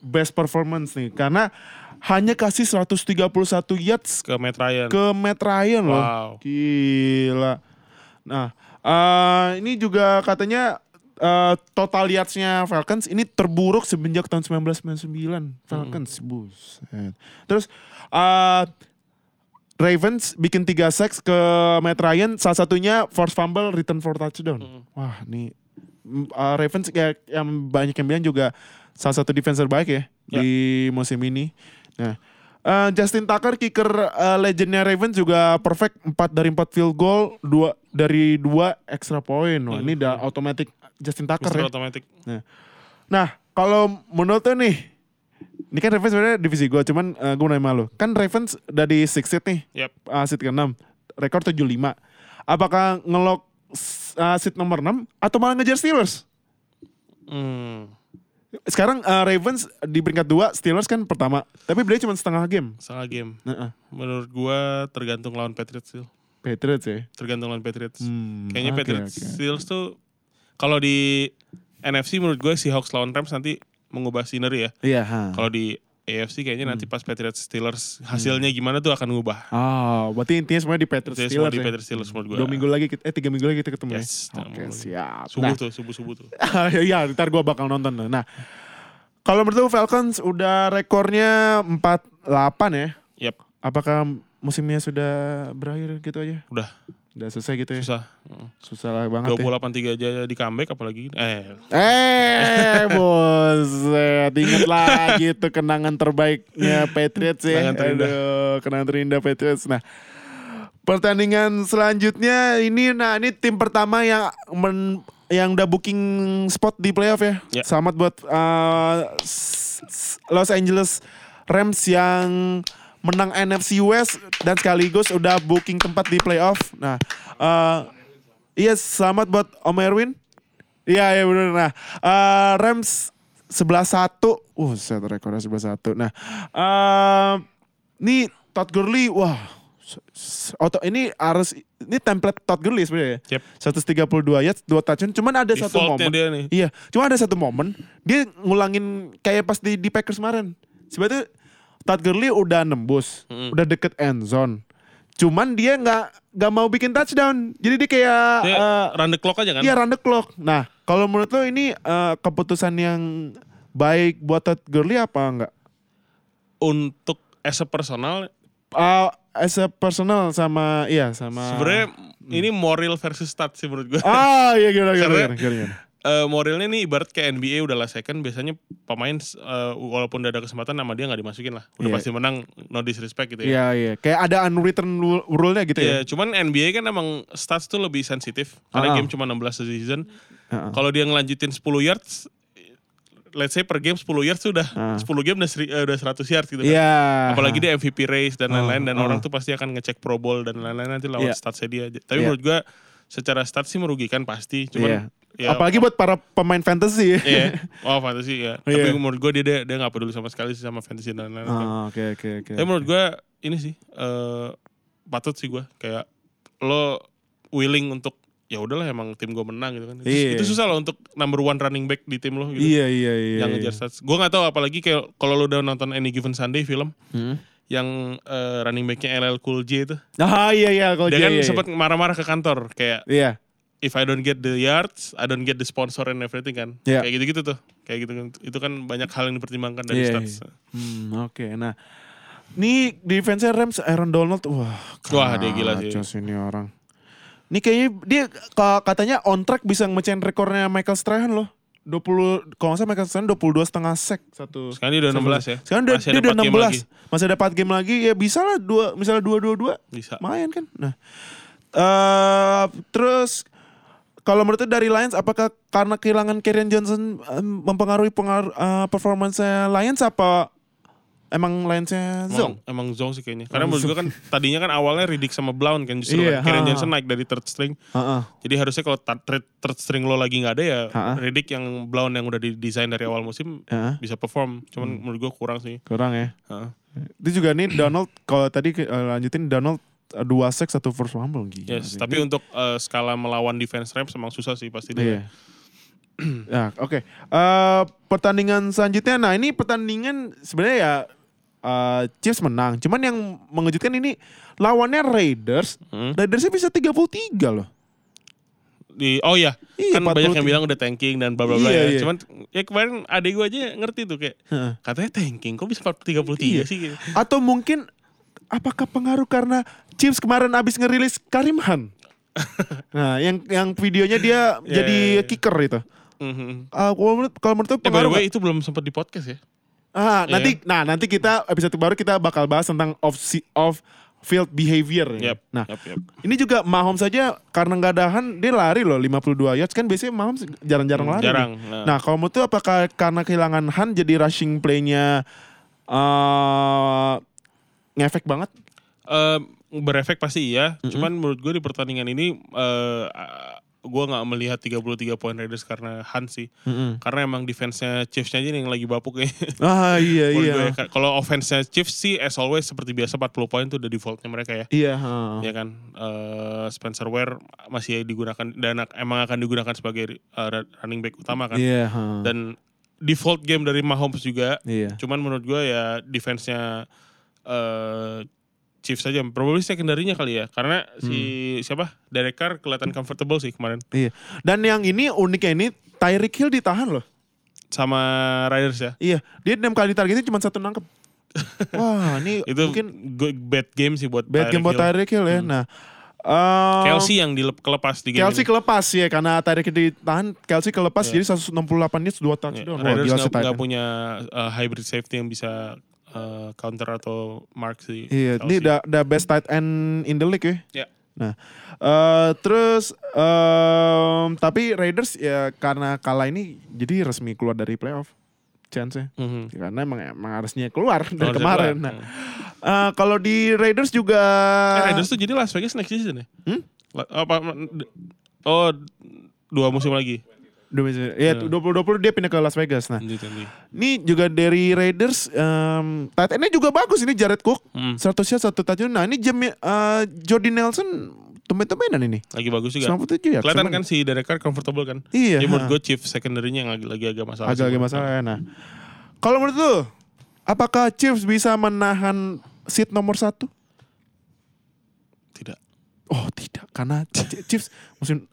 best performance nih. Karena hanya kasih 131 yards Ke Matt Ryan. ke Matt Ryan loh. Wow. Gila. Nah, eh, ini juga katanya eh, total yards-nya Falcons ini terburuk semenjak tahun 1999. Falcons, buset. Terus eh, Ravens bikin tiga sacks ke Matt Ryan, salah satunya force fumble, return for touchdown. Wah, nih eh, Ravens kayak yang banyak yang bilang juga salah satu defense terbaik ya, Ya. di musim ini. Nah, eh, Justin Tucker kicker eh, legendnya Ravens juga perfect 4 dari 4 field goal, 2 dari 2 extra point. Wah, ini udah automatic Justin Tucker Mr. ya. Automatic. Nah, kalau menurut nih, ini kan Ravens sebenarnya divisi gue, cuman gue nanya sama lo. Kan Ravens dari 6 seed nih, Yep. uh, seed ke-6, rekor 75. Apakah ngelok uh, seed nomor 6 atau malah ngejar Steelers? Hmm. Sekarang uh, Ravens di peringkat 2, Steelers kan pertama. Tapi beliau cuma setengah game. Salah game. Nah, uh, Menurut gua tergantung lawan Patriots sih. Patriots ya. Tergantung lawan Patriots. Hmm, Kayaknya oke, Patriots oke. Steelers tuh kalau di NFC menurut gue Seahawks lawan Rams nanti mengubah scenery ya. Iya. Kalau di AFC kayaknya nanti Hmm. pas Patriots Steelers hasilnya gimana tuh akan ngubah. Oh, berarti intinya semuanya di Patriots Jadi semua Steelers di ya. Patriots Steelers menurut gue. Dua minggu lagi, kita- eh tiga minggu lagi kita ketemu Yes, ya. Oke, mau- siap. Subuh Nah, tuh, subuh-subuh tuh. ya, ntar gue bakal nonton. tuh. Nah, kalau menurut lu Falcons udah rekornya 48 ya. Yap, Apakah musimnya sudah berakhir gitu aja? udah Udah selesai gitu ya? susah. Susah lah banget ya. 28-3 aja di comeback apalagi. Eh, Eh, bos, inget lagi tuh kenangan terbaiknya Patriots ya. Kenangan terindah. Aduh, kenangan terindah Patriots. Nah, pertandingan selanjutnya ini, nah ini tim pertama yang men, yang udah booking spot di playoff ya. Ya. Selamat buat uh, Los Angeles Rams yang menang NFC West dan sekaligus udah booking tempat di playoff. Nah, uh, iya selamat buat Om Erwin. Iya, iya benar. Nah, eh, Rams 11-1. Uh, set rekornya 11-1. Nah, eh ini Todd Gurley, wah. Auto, ini harus ini template Todd Gurley sebenarnya ya. Yep. 132 yards, 2 touchdown. Cuman ada satu defaultnya momen. dia nih. Iya, cuma ada satu momen dia ngulangin kayak pas di, di Packers kemarin. Sebenarnya Todd Gurley udah nembus, Mm. udah deket end zone. Cuman dia nggak nggak mau bikin touchdown. Jadi dia kayak Dia eh, run the clock aja kan? Iya run the clock. Nah, kalau menurut lo ini eh, keputusan yang baik buat Todd Gurley apa enggak? Untuk as a personal, Uh, as a personal sama iya sama sebenarnya ini moral versus stats sih menurut gue. Ah, iya gimana gimana, Karena- gimana, gimana, gimana. Eh, moralnya nih ibarat kayak NBA udah lah second biasanya pemain eh, walaupun udah ada kesempatan nama dia nggak dimasukin lah udah Iya. pasti menang no disrespect gitu ya Iya iya, kayak ada unwritten rule- rule-nya gitu Iya, ya. cuman NBA kan emang stats tuh lebih sensitif karena Ah. game cuma 16 season. Heeh. Kalau dia ngelanjutin 10 yards let's say per game 10 yards sudah Ah. 10 game udah, seri- eh, udah 100 yards gitu kan. Iya. Apalagi dia MVP race dan Ah, lain-lain dan ah. orang tuh pasti akan ngecek Pro Bowl dan lain-lain nanti lewat Iya. statsnya dia. Tapi Iya. menurut gua secara stats sih merugikan pasti. Cuman Iya. Ya, Apalagi buat para pemain fantasy. Iya. Oh fantasy ya. Iya. Tapi menurut gue dia dia dia nggak peduli sama sekali sih sama fantasy dan lain-lain. Ah, Oke oke oke. Tapi menurut gue ini sih eh patut sih gue kayak lo willing untuk ya udahlah emang tim gue menang gitu kan. Itu, Iya. itu susah loh untuk number one running back di tim lo gitu. Iya iya iya. Yang iya. ngejar stats. Gue nggak tahu apalagi kayak kalau lo udah nonton Any Given Sunday film Hmm. yang eh, running backnya LL Cool J itu. Ah iya iya kalau Dia iya, kan iya, sempat marah-marah ke kantor kayak Iya. If I don't get the yards, I don't get the sponsor and everything kan. Iya. Kayak gitu-gitu tuh. Kayak gitu. Itu kan banyak hal yang dipertimbangkan dari Iya, stats. Hmm, oke. Nah, nih defense Rams Aaron Donald, wah, Wah, dia gila sih. ini orang. Ini kayaknya dia ka- katanya on track bisa ngecain rekornya Michael Strahan loh. 20 kalau nggak salah Michael Strahan 22 setengah sack satu. Sekarang dia udah 16 ya. Sekarang dia, Masih dia udah 4 game 16. lagi. Masih ada 4 game lagi ya bisa lah dua misalnya 2 2 2 Bisa. lumayan kan. Nah. eh terus kalau menurut dari Lions apakah karena kehilangan Kerryon Johnson em, mempengaruhi pengaruh eh, performance Lions apa emang Lions-nya Emang, Zong. emang Zong sih kayaknya. Karena Emang menurut gue kan tadinya kan awalnya Riddick sama Blount kan justru Iya, kan. Karen ha, ha. Johnson naik dari third string. Heeh. Jadi harusnya kalau third, third string lo lagi nggak ada ya Ha, ha. Riddick yang Blount yang udah didesain dari awal musim Heeh. bisa perform. Cuman Hmm. menurut gue kurang sih. Kurang ya. Ha. Itu juga nih Donald kalau tadi eh, lanjutin Donald dua sack satu first fumble gila Yes, sih. tapi Ini- untuk eh, skala melawan defense Rams emang susah sih pasti dia. Iya. ya, oke. Eh, pertandingan selanjutnya nah ini pertandingan sebenarnya ya eh, Chiefs menang. Cuman yang mengejutkan ini lawannya Raiders. Hmm. Raidersnya bisa 33 loh. Di oh iya, Iya, kan banyak 43. yang bilang udah tanking dan bla bla bla Iya, ya. iya. Cuman ya kemarin adik gue aja ngerti tuh kayak katanya tanking kok bisa 33 Iya. sih gitu. Atau mungkin apakah pengaruh karena Chiefs kemarin abis ngerilis Karim Han? nah, yang yang videonya dia Iya, jadi iya, iya. kicker itu. Mhm. Ah, kalau menurut kalau menurut tuh Eh, by the pengaruh way itu belum sempat di podcast ya. Ah, Iya. nanti nah nanti kita episode baru kita bakal bahas tentang off off field behavior. ya. Nah, yap, yap. ini juga Mahomes saja karena nggak ada Han dia lari loh 52 yards kan biasanya Mahomes jarang-jarang Hmm, lari. jarang. nih. Nah. Nah, kalau menurut apakah karena kehilangan Han jadi rushing play-nya eh ngefek banget? Eh, berefek pasti iya. Mm-mm. Cuman menurut gue di pertandingan ini eh gue nggak melihat 33 poin Raiders karena Han sih. Karena emang defense-nya Chiefs-nya aja yang lagi bapuk ya. Ah iya iya. ya. Kalau offense-nya Chiefs sih as always seperti biasa 40 poin tuh udah defaultnya mereka ya. Iya, ha. Ya kan Eh, Spencer Ware masih digunakan dan emang akan digunakan sebagai eh, running back utama kan. Iya, ha. Dan default game dari Mahomes juga. iya. Cuman menurut gue ya defense-nya eh Chiefs saja. Probably secondary-nya kali ya. Karena si Hmm. siapa? Derek Carr kelihatan comfortable sih kemarin Iya. Dan yang ini uniknya ini Tyreek Hill ditahan loh. sama Riders ya. Iya, dia enam kali targetnya cuma satu nangkep. Wah, ini Itu mungkin good, bad game sih buat bad game Tyreek buat Hill. Tyreek Hill ya. Hmm. Nah, um, Kelsey yang dilep, kelepas di game Kelsey ini. kelepas ya karena Tyreek ditahan, Kelsey kelepas Iya. jadi 168 yards 2 Ya, touchdown. Wah, Raiders gila Tyreek. nggak punya uh, hybrid safety yang bisa uh, counter atau mark sih. Iya, ini the, the best tight end in the league ya. Ya. Nah, eh, terus em, tapi Raiders ya karena kalah ini jadi resmi keluar dari playoff chance-nya. Mhm. Karena emang, emang harusnya keluar dari Kalau kemarin. Jaguar. Nah, eh, kalau di Raiders juga Eh, Raiders tuh jadi Las Vegas next season ya? Hmm? La- Apa? Oh, dua musim lagi. Dua musim- ya Hmm. 2020 dia pindah ke Las Vegas. Nah, ini juga dari Raiders em tight end-nya juga bagus ini Jared Cook. Hmm, 100 yard satu touchdown. Nah, ini Jam eh, Jordi Nelson tumben-tumbenan ini. lagi bagus juga. 97 ya. Kelihatan kan si Derek Carr comfortable kan? Iya. Jadi menurut gue Chief secondary-nya yang lagi, lagi agak masalah. agak lagi sih. masalah ya. Nah, kalau menurut lu, apakah Chiefs bisa menahan seat nomor satu? Tidak. Oh tidak, karena Ch- Chiefs musim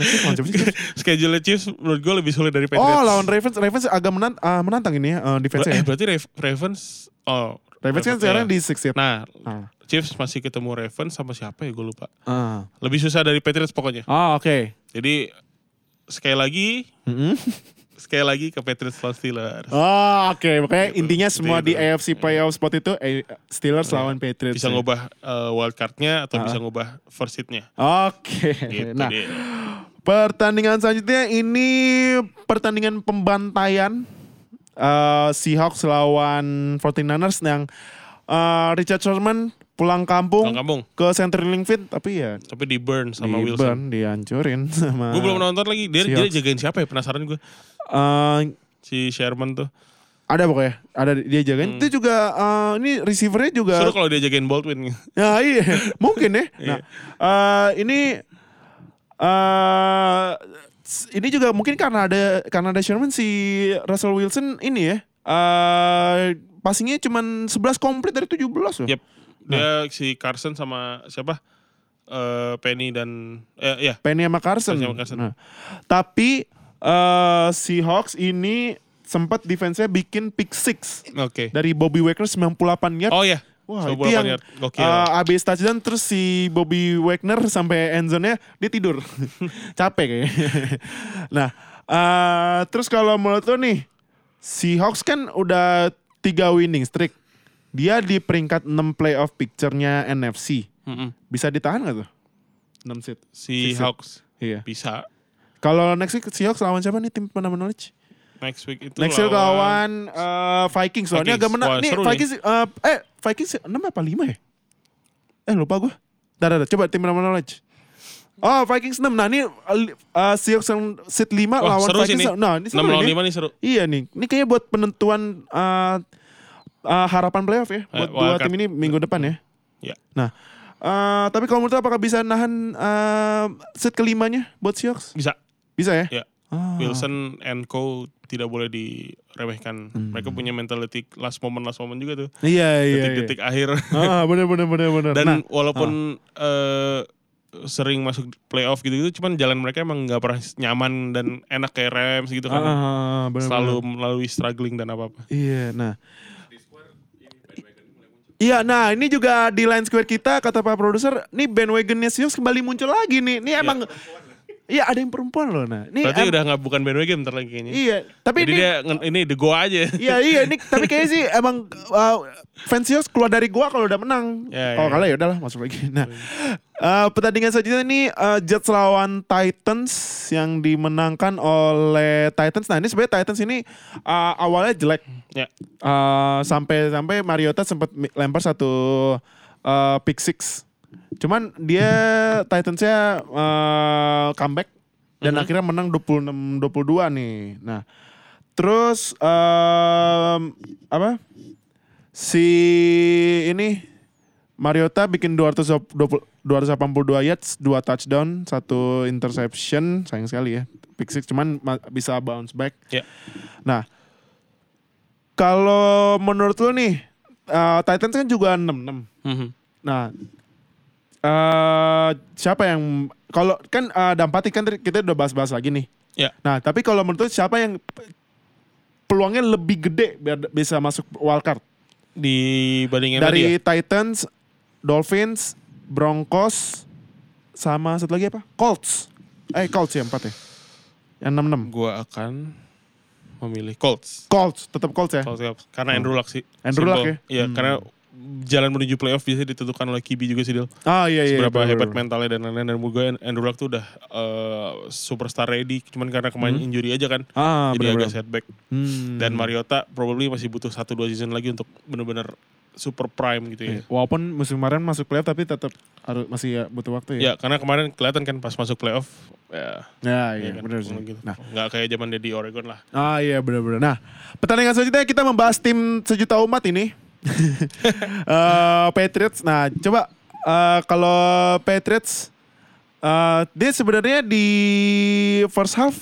Schedule Chiefs menurut gue lebih sulit dari Patriots. Oh lawan Ravens, Ravens agak menant, ah, menantang ini ya uh, defense Eh ya. berarti Rav- Ravens oh Ravens kan sekarang iya. di six seed. Nah, Ah. Chiefs masih ketemu Ravens sama siapa ya gue lupa. Ah. Lebih susah dari Patriots pokoknya. Oh oke. Jadi sekali lagi Mm-mm. sekali lagi ke Patriots lawan Steelers. Oh oke, makanya Gitu. intinya Gitu, semua di gitu. AFC playoff spot itu eh, Steelers Iya. lawan Patriots. Bisa ya. ngubah uh, wild card-nya atau Ah. bisa ngubah first seat-nya. Oke. Gitu nah. Pertandingan selanjutnya ini pertandingan pembantaian eh, Seahawks lawan 49ers yang eh, Richard Sherman pulang kampung Pulang kampung. ke CenturyLink Field tapi ya Tapi di burn sama di Wilson. burn, dihancurin sama Gue belum nonton lagi. Dia, dia jagain siapa ya? Penasaran gue. Eh, Si Sherman tuh. ada pokoknya ada dia jagain Hmm. itu juga eh, ini receivernya juga Seru kalau dia jagain Baldwin. Ya iya, mungkin ya. Nah, eh, ini eh ini juga mungkin karena ada karena ada Sherman si Russell Wilson ini ya. eh passingnya cuma 11 komplit dari 17 loh. Yep. Dia si Carson sama siapa? Eh Penny dan eh ya Penny sama Carson. Penny sama Carson. Nah, tapi eh si Hawks ini sempat defense-nya bikin pick six Oke. dari Bobby Wagner 98 yard. Oh ya. Wah, So, itu yang. Gokil. uh, abis touchdown terus si Bobby Wagner sampai end zone-nya dia tidur. Capek kayaknya. nah, uh, terus kalau menurut lo nih, si Hawks kan udah tiga winning streak. Dia di peringkat 6 playoff picture-nya NFC. Mm-mm. Bisa ditahan gak tuh? 6 seat. Si. Hawks Iya. bisa. Kalau next week si Hawks lawan siapa nih tim penama knowledge? Next week itu Next week lawan eh, Vikings loh. Ini Vikings. agak menang. Wah, Nih Vikings eh, eh Vikings 6 apa 5 ya? Eh lupa gue. Dah, dah, dah. Coba tim nama knowledge. Oh Vikings 6. Nah ini uh, Seahawks yang seat 5 Wah, lawan seru sih Vikings. nih. Nah ini 6 seru lawan nih. 5 nih seru. Iya nih. Ini kayaknya buat penentuan eh, eh, harapan playoff ya. Buat dua wildcard. tim ini minggu depan ya. Ya. Nah. eh, tapi kalau menurut apakah bisa nahan eh, seat kelimanya buat Seahawks? Bisa. Bisa ya? Ya. Ah. Wilson and Co tidak boleh diremehkan. Mereka punya mentality last moment last moment juga tuh. Iya iya. iya. Detik-detik akhir. Ah bener bener bener bener. Dan Nah, walaupun eh, sering masuk playoff gitu-gitu, cuman jalan mereka emang nggak pernah nyaman dan enak kayak Rams gitu kan. ah, bener, Selalu bener. melalui struggling dan apa-apa. Iya, nah. Iya, nah ini juga di line square kita kata Pak produser, nih bandwagonnya Seahawks kembali muncul lagi nih. Ini emang Iya, ada yang perempuan loh. Nah, ini Berarti udah nggak bukan bandwagon bentar lagi kayaknya. Iya, tapi Jadi ini dia ini the go aja. Iya iya ini tapi kayaknya sih emang uh, Seahawks keluar dari gua kalau udah menang. Ya, kalau ya. kalah ya udahlah masuk lagi. Nah, uh, pertandingan selanjutnya ini uh, Jets lawan Titans yang dimenangkan oleh Titans. Nah, ini sebenarnya Titans ini uh, awalnya jelek. Ya. Uh, sampai sampai Mariota sempat lempar satu uh, pick six. Cuman dia Titansnya uh, comeback dan Mhm. akhirnya menang 26-22 nih. Nah, terus um, apa? Si ini Mariota bikin 220 282 yards, 2 touchdown, satu interception, sayang sekali ya. Pick six cuman ma- bisa bounce back. Ya. Nah, kalau menurut lu nih, uh, Titans kan juga 6-6. Mhm. Nah, eh siapa yang kalau kan uh, Dampati kan tadi kita udah bahas-bahas lagi nih. Ya. Nah, tapi kalau menurut siapa yang peluangnya lebih gede biar bisa masuk wildcard? Dibandingin tadi Dari ya. Titans, Dolphins, Broncos, sama satu lagi apa? Colts. Eh, Colts ya empat ya. Yang 6-6. Gua akan memilih Colts. Colts, tetap Colts ya. Colts, Colts. Karena Andrew Luck sih. Andrew. Luck ya? Iya, Hmm. karena jalan menuju playoff biasanya ditentukan oleh QB juga sih Dil. Ah iya iya. Seberapa bener, hebat bener. mentalnya dan lain-lain. Dan gue Andrew Luck tuh udah eh, superstar ready. Cuman karena kemarin injury aja kan. Ah, jadi bener-bener. agak setback. Hmm. Dan Mariota probably masih butuh 1-2 season lagi untuk bener-bener super prime gitu ya. Iya. Walaupun musim kemarin masuk playoff tapi tetap harus masih ya butuh waktu Ya ya. karena kemarin kelihatan kan pas masuk playoff. Ya, Ya, iya iya, kan, benar sih. gitu. Nah, Nggak kayak zaman dia di Oregon lah. ah iya benar-benar. Nah, pertandingan selanjutnya kita membahas tim sejuta umat ini. Eh, Patriots. Nah, coba eh, kalau Patriots eh, dia sebenarnya di first half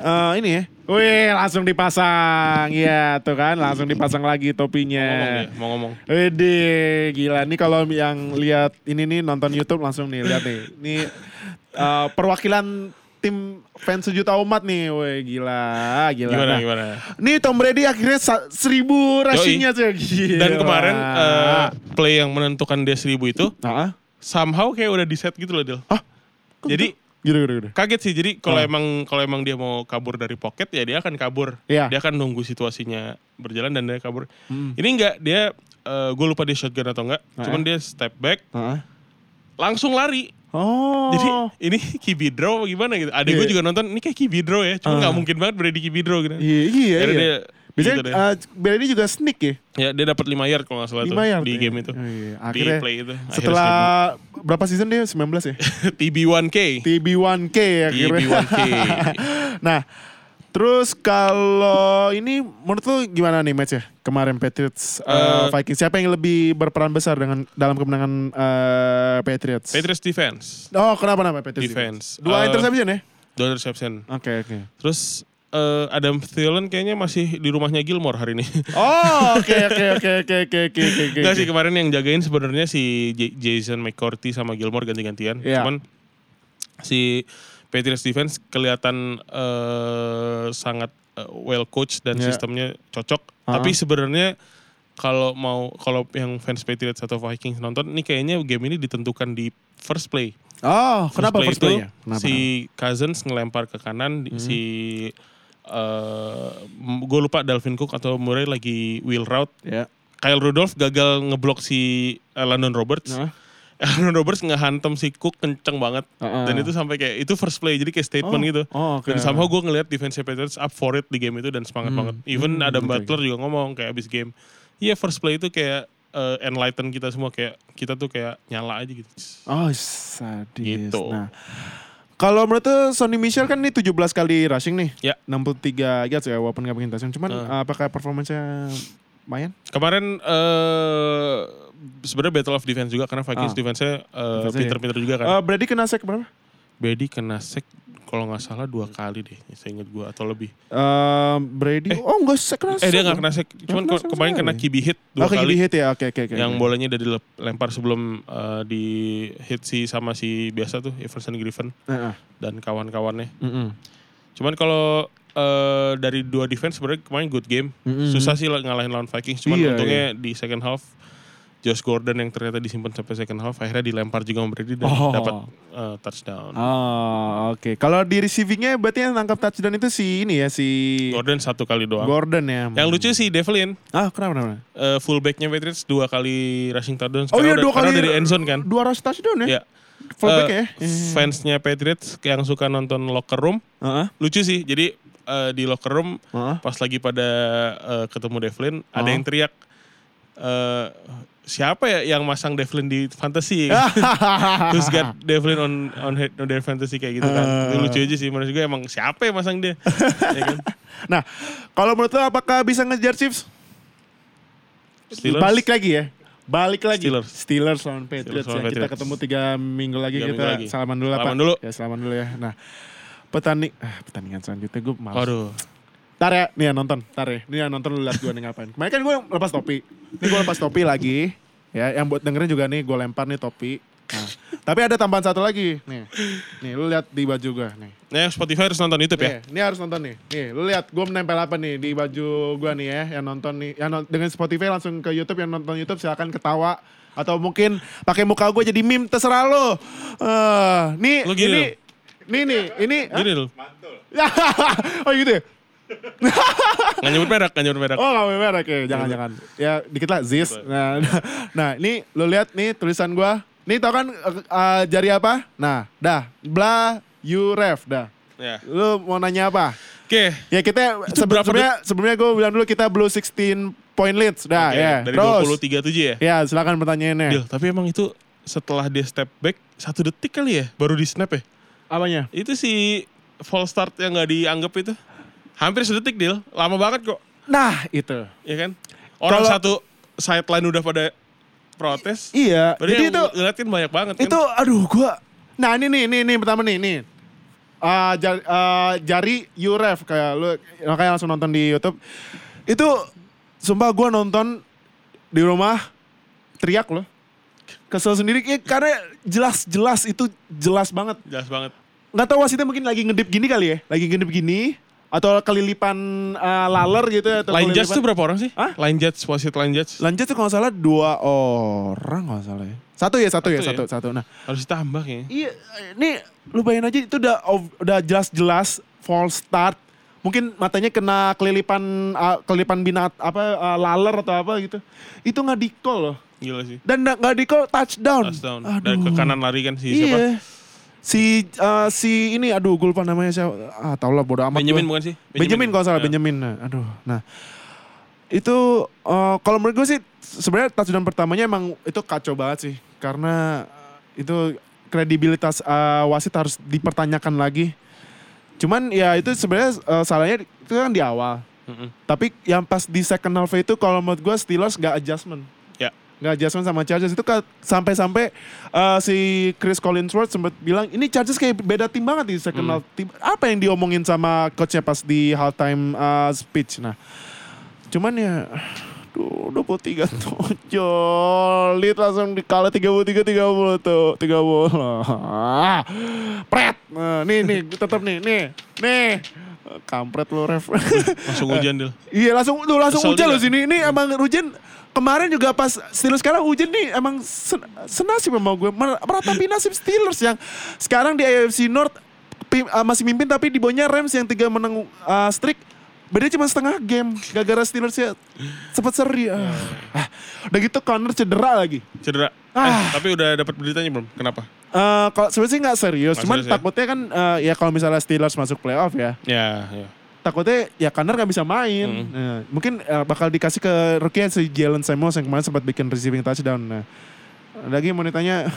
eh, ini ya. Wih, langsung dipasang. Iya, tuh kan, langsung dipasang lagi Mau ngomong topinya. dia, mau ngomong. Wede, gila. Nih kalau yang lihat ini nih nonton YouTube langsung nih lihat nih. Ini eh, perwakilan tim fans sejuta umat nih. Woi, gila, gila. Gimana, Nah, gimana? Nih Tom Brady akhirnya seribu rushingnya tuh. Gila. Dan kemarin eh, play yang menentukan dia seribu itu Ah, somehow kayak udah di set gitu loh Dil. ah, Jadi gitu, gitu, gitu. kaget sih. Jadi kalau Ah. emang kalau emang dia mau kabur dari pocket ya dia akan kabur. Iya. Dia akan nunggu situasinya berjalan dan dia kabur. Hmm. Ini enggak dia gue lupa dia shotgun atau enggak. Ah. Cuman dia step back Ah. langsung lari. Oh. Jadi ini apa gimana gitu. Adek gue Iya. juga nonton ini kayak draw ya. Cuma nggak mungkin banget Brady QB draw gitu. iya, iya, Akhirnya iya. dia Biasanya gitu deh. eh, Brady juga sneak ya. Ya dia dapat 5 yard kalau nggak salah tuh 5 yard di ya. game itu. Oh, iya. Di Akhirnya play itu. Akhirnya setelah berapa season dia? 19 ya? seribu. TB1K. TB1K ya akhirnya. TB1K. nah, terus kalau ini menurut lu gimana nih match ya kemarin Patriots uh, Eh, Vikings? Siapa yang lebih berperan besar dengan dalam kemenangan uh, Patriots? Patriots defense. Oh, kenapa namanya Patriots? Defense. Dua Eh, interception ya? Dua interception. Oke, oke. Terus eh, Adam Thielen kayaknya masih di rumahnya Gilmore hari ini. Oh, oke oke oke oke oke oke. Enggak sih kemarin yang jagain sebenarnya si J- Jason McCourty sama Gilmore ganti-gantian. Iya. Cuman si Patriots defense kelihatan eh, sangat eh, well coached dan Iya. sistemnya cocok. Ah. Tapi sebenarnya kalau mau kalau yang fans Patriots atau Vikings nonton ini kayaknya game ini ditentukan di first play. Oh, kenapa first play play-nya? Kenapa? Si Cousins ngelempar ke kanan, Hmm. si gue lupa Dalvin Cook atau Murray lagi wheel route. Ya. Kyle Rudolph gagal ngeblok si eh, London Roberts Nah. Aaron Rodgers ngehantem si Cook kenceng banget. Heeh. Dan itu sampai kayak itu first play jadi kayak statement Oh. gitu. Oh, oke. Dan somehow gue ngeliat defense Patriots up for it di game itu dan semangat Hmm. banget. Even Hmm, Adam oke, Butler juga ngomong kayak abis game. Iya first play itu kayak eh, enlighten kita semua kayak kita tuh kayak nyala aja gitu. Oh, sadis. Gitu. Nah, kalau menurut tuh Sonny Michel kan ini 17 kali rushing nih. Ya. 63 yards ya walaupun gak touchdown. Cuman Uh. apakah performanya lumayan? Kemarin eh sebenarnya battle of defense juga karena Ah. Vikings defense-nya eh, Defense-nya pinter-pinter juga kan. Eh, Brady kena sack berapa? Brady kena sack kalau nggak salah dua kali deh, saya inget gue atau lebih. Eh, Brady, Eh. oh enggak sack kena Eh dia nggak kena sack, cuman kena ke- sack kemarin kena. QB hit dua Oke, kali. QB hit ya, oke oke oke. yang oke. bolanya udah dilempar sebelum eh, di hit si sama si biasa tuh Everson Griffin Heeh. dan kawan-kawannya. Mm-mm. Cuman kalau eh, dari dua defense sebenarnya kemarin good game. Mm-mm. Susah sih lah ngalahin lawan Vikings. Cuman Iya, untungnya di second half Josh Gordon yang ternyata disimpan sampai second half akhirnya dilempar juga sama Brady dan Oh. dapat eh, touchdown. Oh, oke. Kalau di receivingnya berarti yang tangkap touchdown itu si ini ya, si Gordon satu kali doang. Gordon ya. Yang lucu sih Devlin, Ah, kenapa kenapa? eh, fullbacknya Patriots dua kali rushing touchdown. Oh iya, dua udah- karena kali dari endzone kan. Dua rush touchdown ya? Ya. Fullback Eh, ya? Fansnya Patriots yang suka nonton locker room Heeh. lucu sih. Jadi eh, di locker room Heeh. pas lagi pada eh, ketemu Devlin ada Oh. yang teriak eh, siapa ya yang masang Devlin di fantasy? Terus got Devlin on on, head, on their fantasy kayak gitu kan. Itu Eh. lucu aja sih menurut gue emang siapa yang masang dia? ya kan? Nah, kalau menurut lo apakah bisa ngejar Chiefs? Steelers. Balik lagi ya. Balik lagi. Steelers. Steelers lawan Patriots. Steelers lawan ya. Kita ketemu tiga minggu lagi Tiga kita minggu lagi. salaman dulu lah Salaman Pak. dulu. Ya salaman dulu ya. Nah, petani, ah, pertandingan selanjutnya gue malas. Waduh. Ntar ya, nih ya nonton, ntar ya. Nih ya nonton lu lihat gue nih ngapain. Kemarin kan gue lepas topi. Ini gue lepas topi lagi. Ya, yang buat dengerin juga nih gue lempar nih topi. Nah, tapi ada tambahan satu lagi. Nih, nih lu lihat di baju gue nih. Nah, yang Spotify harus nonton YouTube ya. Nih, ini harus nonton nih. Nih, lu lihat gue menempel apa nih di baju gue nih ya, yang nonton nih. Yang non- dengan Spotify langsung ke YouTube, yang nonton YouTube silakan ketawa atau mungkin pakai muka gue jadi meme terserah lo. Eh, nih, Lu gini ini, nih nih, ini. Gini loh. oh gitu ya? Nggak nyebut merek, nggak nyebut merek. Oh gak merek ya, jangan-jangan. Ya dikit lah, Ziz. Nah, nah ini lu lihat nih tulisan gue. Nih tau kan eh, jari apa? Nah, dah. Bla, you ref, dah. Ya. Lu mau nanya apa? Oke. Ya kita Itu sebe- berapa sebelumnya sebelumnya gue bilang dulu kita blue 16 point leads dah Oke, ya. Dari Terus 20 37 ya. ya silakan pertanyaannya. Deal, tapi emang itu setelah dia step back satu detik kali ya baru di snap ya. Apanya? Itu si false start yang nggak dianggap itu hampir sedetik deal, lama banget kok, Nah, itu. ya kan? Orang Kalau- satu sideline udah pada protes. Iya. Berarti Jadi itu ngeliatin banyak banget kan. itu aduh gua Nah, ini nih, ini nih pertama nih, nih. Ah, jar- ah, jari Uref kayak lu makanya langsung nonton di YouTube. Itu sumpah gua nonton di rumah teriak loh. Kesel sendiri ya, karena jelas-jelas itu jelas banget. jelas banget. nggak tahu wasitnya mungkin lagi ngedip gini kali ya lagi ngedip gini atau kelilipan uh, laler gitu ya atau Line judge tuh berapa orang sih? Hah? Line judge, wasit line judge. Lanjut tuh kalau salah dua orang kalau salah ya satu ya satu, ya Satu satu ya? satu nah Harus ditambah kayaknya. iya ini lu bayangin aja itu udah udah jelas-jelas false start mungkin matanya kena kelilipan uh, kelilipan binat apa uh, laler atau apa gitu itu nggak di call loh Gila sih. dan nggak di call touchdown Touchdown. Aduh. Dan ke kanan lari kan si siapa? Si uh, si ini aduh gue lupa namanya siapa ah tau lah bodo amat Benjamin gua. bukan sih? Benjamin, kalau salah Ya. Benjamin. Nah, aduh. Nah. Itu eh, kalau menurut gue sih sebenarnya touchdown pertamanya emang itu kacau banget sih karena itu kredibilitas eh, wasit harus dipertanyakan lagi. Cuman ya itu sebenarnya eh, salahnya itu kan di awal. Mm-mm. Tapi yang pas di second half itu kalau menurut gue Steelers gak adjustment. Ya. Gak adjustment sama Chargers itu sampai-sampai eh, si Chris Collinsworth sempat bilang ini Chargers kayak beda tim banget di second Hmm. half. Tim- Apa yang diomongin sama coachnya pas di halftime eh, speech. Nah, cuman ya Duh, 23 tujuh lead langsung dikalah 33 30 tuh 30 Ah, pret nah, nih nih tetap nih nih nih kampret lo ref Langsung hujan deal. Iya langsung tuh langsung Kesel hujan loh sini. Ini emang hujan kemarin juga pas Steelers sekarang hujan nih emang sen senasib sama gue Mer- meratapi nasib Steelers yang sekarang di AFC North pim- uh, masih mimpin tapi di bawahnya Rams yang tiga menang uh, streak beda cuma setengah game gara-gara Steelers ya sempat seri ah. Ah, udah gitu Connor cedera lagi Cedera. Ah. Eh, tapi udah dapat beritanya belum? Kenapa? Eh, kalau sebenarnya sih nggak serius, Nggak cuman serius ya? takutnya kan eh, ya kalau misalnya Steelers masuk playoff ya, Ya, ya. takutnya ya Connor nggak bisa main. Mm. Nah, mungkin eh, bakal dikasih ke rookie si Jalen Samuels yang kemarin sempat bikin receiving touchdown. Nah, lagi mau ditanya,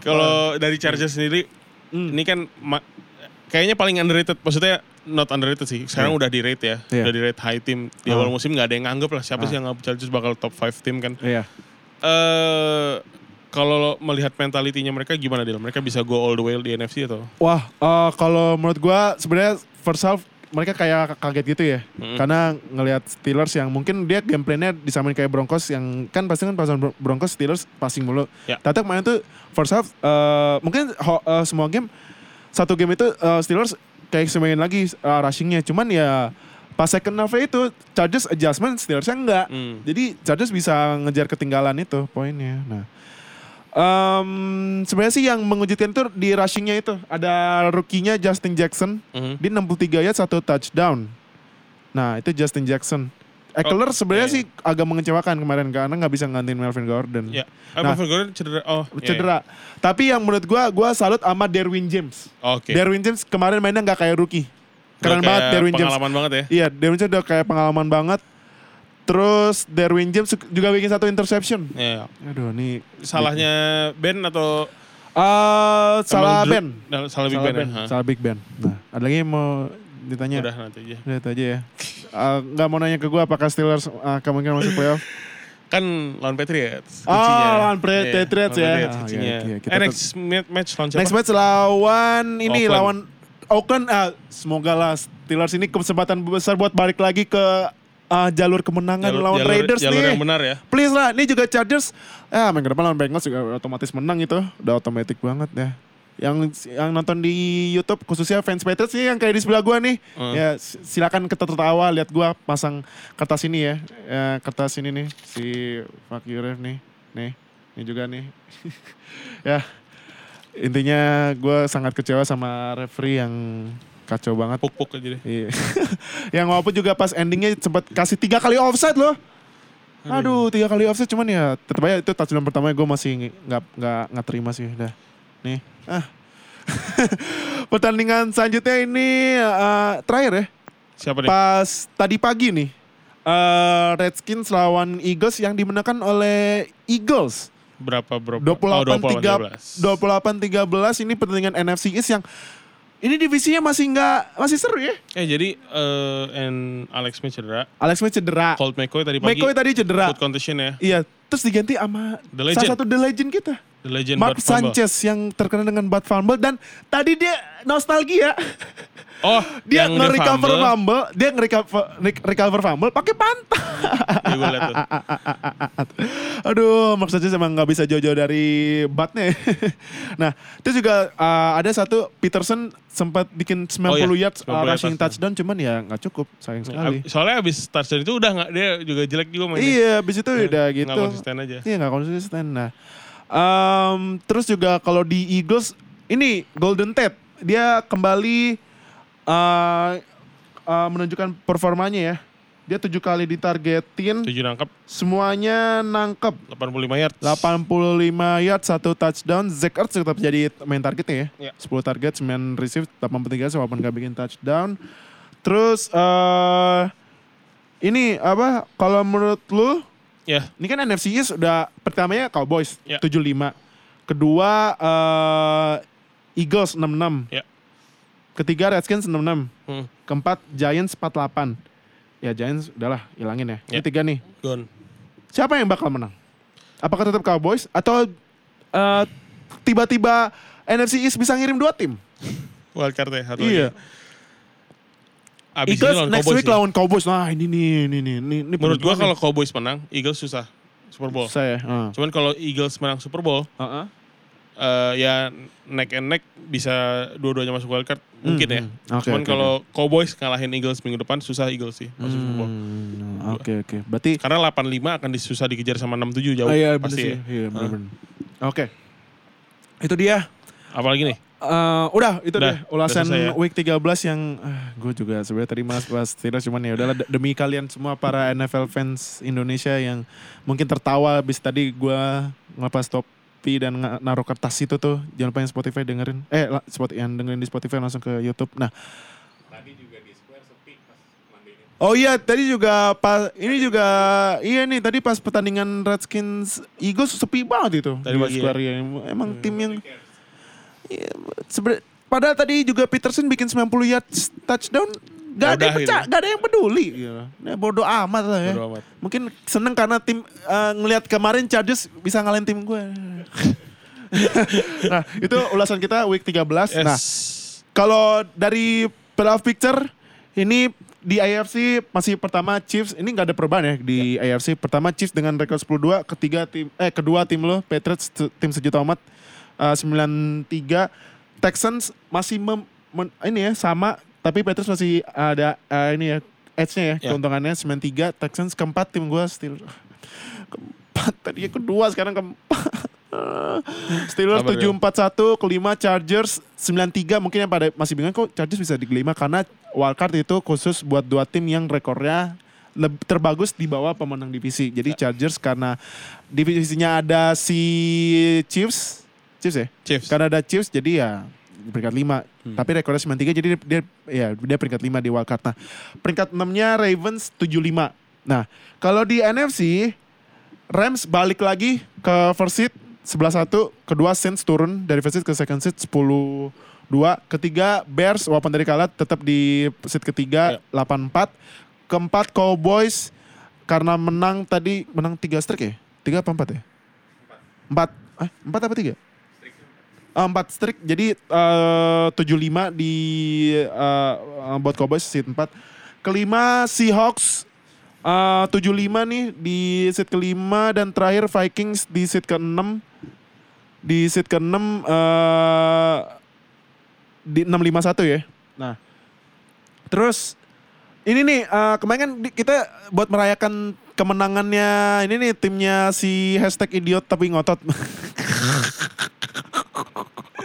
Kalau dari Chargers sendiri, Hmm. ini kan kayaknya paling underrated. Maksudnya not underrated sih. Sekarang udah di rate ya. Iya. Udah di rate high team. Di Oh. awal musim nggak ada yang nganggep lah. Siapa Ah. sih yang nganggep Chargers bakal top 5 team kan. iya, Eh kalau melihat mentalitinya mereka gimana dia? Mereka bisa go all the way di NFC atau? wah eh, kalau menurut gua sebenarnya first half mereka kayak kaget gitu ya, Mm. karena ngelihat Steelers yang mungkin dia game plan-nya disamain kayak Broncos yang kan pasti kan pasangan Bron- Broncos Steelers passing mulu. Ya. Tapi kemarin tuh first half eh, mungkin ho- eh, semua game satu game itu eh, Steelers kayak semain lagi eh, rushingnya, cuman ya pas second half itu Chargers adjustment Steelersnya enggak. Hmm. Jadi Chargers bisa ngejar ketinggalan itu poinnya. Nah, em, sebenarnya sih yang mengejutkan itu di rushingnya itu ada rookie-nya Justin Jackson. Mhm. Dia 63 yard satu touchdown. Nah itu Justin Jackson. Eckler sebenarnya iya, sih agak mengecewakan kemarin karena nggak bisa ngantin Melvin Gordon. Ya. Eh, Nah. Melvin Gordon cedera. Oh, iya, Cedera. Tapi yang menurut gua, gua salut sama Derwin James. iya. Oke. Derwin James kemarin mainnya nggak kayak rookie. Udah Keren banget Derwin James. Pengalaman banget ya. Iya, Derwin James udah kayak pengalaman banget. Terus Derwin James juga bikin satu interception. Iya. Aduh, nih Salahnya Ben atau Eh, salah Ben. Salah Big Salah Ben. Ya? Salah Big Ben. Nah, ada lagi yang mau ditanya? Udah nanti aja. Udah aja ya. Eh, Nggak mau nanya ke gue apakah Steelers eh, kemungkinan masuk playoff? Kan lawan Patriots. Oh, kuncinya. lawan Iya, Patriots ya. Patriots Ah, iya, iya, eh, next ma- match lawan siapa? Next match lawan ini lawan Oakland. Ah, semoga lah Steelers ini kesempatan besar buat balik lagi ke ah, jalur kemenangan Jalur- lawan jalur- Raiders jalur nih. yang benar ya. Please lah, ini juga Chargers. Ah, main ke depan lawan Bengals juga otomatis menang itu. Udah otomatis banget ya. Yang yang nonton di YouTube khususnya fans Patriots nih yang kayak di sebelah gua nih. Hmm. Ya silakan kita tertawa lihat gua pasang kertas ini ya. ya kertas ini nih si Fuck you Ref nih. Nih, ini juga nih. ya. Intinya gua sangat kecewa sama referee yang kacau banget. Puk-puk aja deh. Iya. yang walaupun juga pas endingnya sempat kasih tiga kali offside loh. Aduh, tiga kali offside cuman ya tetap aja itu touchdown pertama gue masih nggak nggak nggak terima sih udah. Nih, ah. Pertandingan selanjutnya ini eh, terakhir ya. Siapa nih? Pas tadi pagi nih. eh Redskins lawan Eagles yang dimenangkan oleh Eagles. Berapa berapa? 28 Oh, 3 13. 28 13 ini pertandingan NFC East yang ini divisinya masih nggak masih seru ya. Eh jadi eh and Alex Smith cedera. Alex Smith cedera. Colt McCoy tadi pagi. McCoy tadi cedera. Foot condition ya. Iya, terus diganti sama The legend. salah satu the legend kita. The legend Mark Bud Fumble. Sanchez yang terkenal dengan Bad Fumble dan tadi dia nostalgia. Oh, Dia udah nge-recover fumble. fumble, dia nge-recover re- recover fumble pakai pantat. Iya, gue liat tuh. Aduh, Mark Sanchez emang nggak bisa jauh-jauh dari batnya. ya. nah, itu juga uh, ada satu Peterson sempat bikin 90 Oh, iya. yards uh, 90 yards rushing touchdown. touchdown, cuman ya nggak cukup, sayang sekali. Soalnya abis touchdown itu udah nggak dia juga jelek juga mainnya. Iya, abis itu udah Nggak gitu. konsisten aja. Iya nggak konsisten. Nah, em, terus juga kalau di Eagles ini Golden Tate dia kembali eh, eh, menunjukkan performanya ya. Dia tujuh kali ditargetin, Tujuh nangkep semuanya nangkep. 85 yards. 85 yard, satu touchdown. Zach Ertz tetap jadi main targetnya ya. Iya. 10 target, 9 receive, 83 yards walaupun gak bikin touchdown. Terus eh ini apa kalau menurut lu Ya, ini kan NFC East udah pertamanya Cowboys Ya. 75. Kedua eh, Eagles 66. Ya. Ketiga Redskins 66. hmm, Keempat Giants 48. Ya Giants udahlah hilangin ya. Ini Ya. tiga nih. gone. Siapa yang bakal menang? Apakah tetap Cowboys atau eh, tiba-tiba NFC East bisa ngirim dua tim? Wildcard ya satu Iya. lagi. Abis ini Eagles lawan next Cowboys week sih. lawan Cowboys. Nah ini nih, ini nih, ini, ini Menurut gua kalau Cowboys menang, Eagles susah Super Bowl. saya, uh. Cuman kalau Eagles menang Super Bowl, Uh-uh. eh, ya neck and neck bisa dua-duanya masuk wildcard mungkin ya. Hmm, oke, Cuman oke, kalau Cowboys ngalahin Eagles minggu depan susah Eagles sih masuk Super Bowl. Hmm, Oke oke. Berarti Karena 85 akan disusah dikejar sama 67 jauh oh, iya, pasti sih. ya. Iya, bener. Oke. Itu dia Apalagi nih? Eh, udah itu Udah, deh ulasan udah selesai ya. week 13 yang gue juga sebenarnya tadi mas bahas Steelers cuman ya udahlah demi kalian semua para NFL fans Indonesia yang mungkin tertawa habis tadi gue ngelepas topi dan naruh kertas itu tuh jangan lupa yang Spotify dengerin eh spot yang dengerin di Spotify langsung ke YouTube nah Oh iya, tadi juga pas ini juga iya nih tadi pas pertandingan Redskins Eagles sepi banget itu. Tadi di? Square ya. Emang tim yang Iya, sebe- padahal tadi juga Peterson bikin 90 yards touchdown Gak ada yang pecah, gitu. gak ada yang peduli. Ya, bodoh amat lah ya. Bodo amat. Mungkin seneng karena tim eh, ngelihat kemarin Chargers bisa ngalahin tim gue. nah itu ulasan kita week 13. Yes. Nah kalau dari playoff picture ini di AFC masih pertama Chiefs ini nggak ada perubahan ya di AFC pertama Chiefs dengan rekor 10-2 ketiga tim eh kedua tim lo Patriots tim sejuta umat eh, 9-3 Texans masih mem- men- ini ya sama tapi Patriots masih ada eh, ini ya edge-nya ya Ya. keuntungannya 9-3 Texans keempat tim gua still keempat tadi kedua sekarang keempat Steelers Sabar, ya. 7-4-1, kelima Chargers 9-3 mungkin yang pada masih bingung kok Chargers bisa di kelima karena wildcard itu khusus buat dua tim yang rekornya terbagus di bawah pemenang divisi. Jadi Chargers karena divisinya ada si Chiefs, Chiefs ya? Chiefs. Karena ada Chiefs jadi ya peringkat 5. Tapi rekornya 93 jadi dia, dia ya dia peringkat 5 di wildcard. Nah, peringkat 6-nya Ravens 75. Nah, kalau di NFC Rams balik lagi ke first seat 11-1, kedua Saints turun dari first seat ke second seat 10-2, ketiga Bears walaupun dari kalah tetap di seat ketiga 8-4, keempat Cowboys karena menang tadi menang 3 streak ya? 3 apa 4 ya? 4. Eh, 4 apa 3? Uh, 4 streak jadi eh, 75 di eh, buat Cowboys seat 4. Kelima Seahawks eh, 75 nih di seat kelima dan terakhir Vikings di seat ke-6. Di seat ke-6 eh di 651 ya. Nah. Terus ini nih eh, kemarin kan kita buat merayakan kemenangannya ini nih timnya si hashtag idiot tapi ngotot.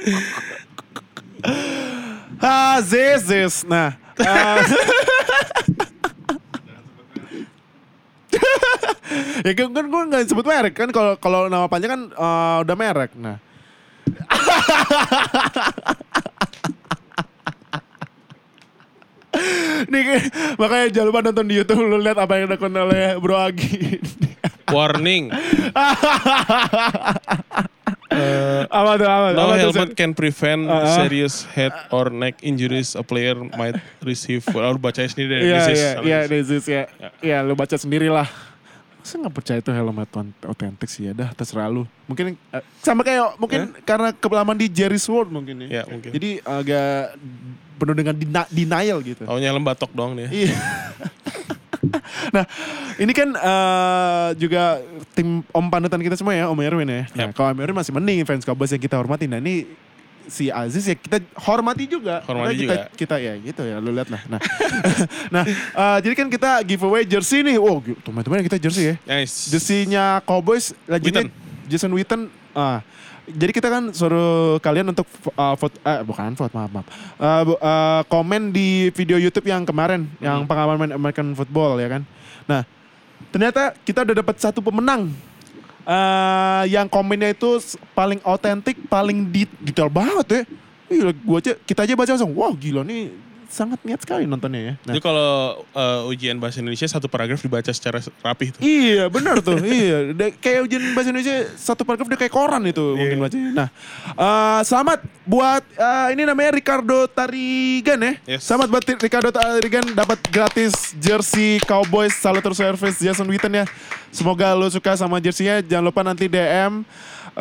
ah, zis. Nah. eh, ya kan kan gue nggak sebut merek kan kalau kalau nama panjang kan eh, udah merek. Nah. Nih makanya jangan lupa nonton di YouTube lu lihat apa yang dilakukan oleh Bro Agi. Warning. apa tuh apa, No apa tuh, helmet Sen? can prevent Uh-uh. serious head or neck injuries a player might receive. Lalu baca sendiri deh. Iya This is iya analysis. this is ya. Iya lu baca sendiri lah. Masa nggak percaya itu helmet otentik sih ya dah terserah lu. Mungkin eh, sama kayak mungkin karena kepelaman di Jerry Sword mungkin ya. Ya mungkin. Jadi agak penuh dengan denial gitu. Taunya helm batok doang dia. Iya. nah, ini kan eh, juga tim om panutan kita semua ya, Om Erwin ya. Nah, kalau Om Erwin masih mending fans Cowboys yang kita hormati. Nah, ini si Aziz ya kita hormati juga. Hormati kita, juga. Kita ya gitu ya, lu lihat lah. Nah, nah eh, jadi kan kita giveaway jersey nih. Wow, teman-teman kita jersey ya. Nice. Jersey-nya Cowboys Witten. Jason Witten. Ah, jadi kita kan suruh kalian untuk uh, vote, eh, bukan vote maaf maaf, Uh, bu- uh, komen di video YouTube yang kemarin, yang pengalaman American Football ya kan. Nah, ternyata kita udah dapat satu pemenang. Eh, yang komennya itu paling autentik, paling detail banget ya. Gila, gua aja, kita aja baca langsung, wah gila nih sangat niat sekali nontonnya ya. Nah, Jadi kalau uh, ujian bahasa Indonesia satu paragraf dibaca secara rapih tuh. Iya benar tuh iya Da- kayak ujian bahasa Indonesia satu paragraf udah kayak koran itu Iya. mungkin bacanya. Nah eh, selamat buat eh, ini namanya Ricardo Tarigan ya. Yes. Selamat buat Ricardo Tarigan dapat gratis jersey Cowboys Salute Service Jason Witten ya. Semoga lo suka sama jerseynya. Jangan lupa nanti DM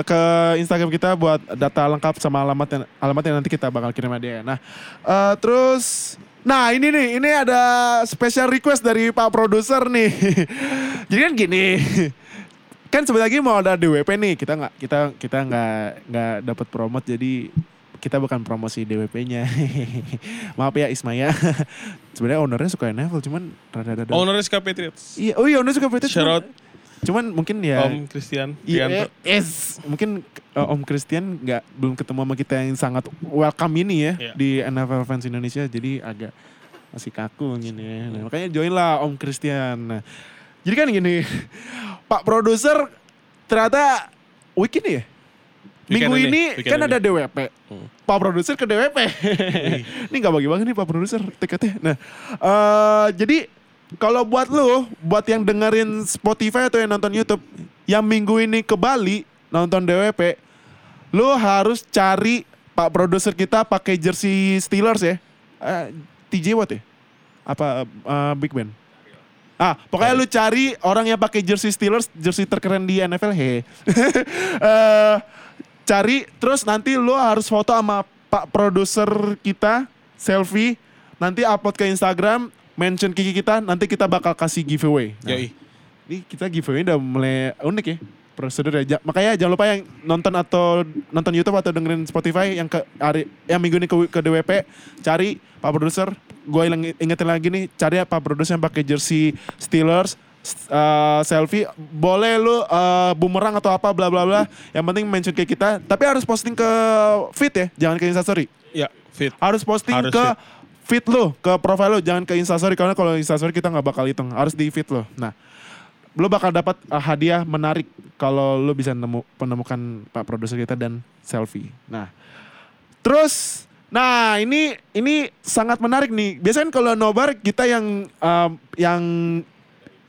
ke Instagram kita buat data lengkap sama alamat yang, alamat yang nanti kita bakal kirim dia. Nah, eh, terus Nah ini nih, ini ada special request dari Pak Produser nih. Jadi kan gini, kan sebentar lagi mau ada DWP nih, kita nggak kita kita nggak nggak dapat promote jadi kita bukan promosi DWP-nya. Maaf ya Ismaya. Sebenarnya ownernya suka NFL, cuman rada-rada. Owner SK Patriots. Iya, oh iya owner suka Patriots. Shout out. Cuman mungkin ya Om Christian Iya, Prianto. yes. Mungkin uh, Om Christian nggak belum ketemu sama kita yang sangat welcome ini ya Iya. di NFL fans Indonesia, jadi agak masih kaku gini ya. Nah, makanya join lah Om Christian. Nah, jadi kan gini, Pak produser ternyata week ini ya. Minggu Weekend ini, weekend kan ini. ada DWP. Hmm. Pak produser ke DWP. ini nggak bagi-bagi nih Pak produser tiketnya. Nah, eh jadi kalau buat lu, buat yang dengerin Spotify atau yang nonton YouTube, yang minggu ini ke Bali nonton DWP, lu harus cari Pak produser kita pakai jersey Steelers ya. Eh, TJ Watt ya? Apa eh, Big Ben? Ah, pokoknya lu cari orang yang pakai jersey Steelers, jersey terkeren di NFL, he. Eh, cari terus nanti lu harus foto sama Pak produser kita selfie, nanti upload ke Instagram, mention Kiki kita, nanti kita bakal kasih giveaway. Nah, Yoi. ini kita giveaway udah mulai unik ya prosedur ya. Makanya jangan lupa yang nonton atau nonton YouTube atau dengerin Spotify yang ke hari yang minggu ini ke, ke DWP cari Pak produser. Gue ingetin lagi nih cari ya Pak produser yang pakai jersey Steelers uh, selfie boleh lu uh, bumerang atau apa bla bla bla yang penting mention ke kita tapi harus posting ke feed ya jangan ke instastory Ya, fit. harus posting Harus ke feed lo, ke profile lo, jangan ke instastory karena kalau instastory kita nggak bakal hitung, harus di feed lo. Nah, lo bakal dapat uh, hadiah menarik kalau lo bisa nemu menemukan pak produser kita dan selfie. Nah, terus, nah ini ini sangat menarik nih. Biasanya kalau nobar kita yang um, yang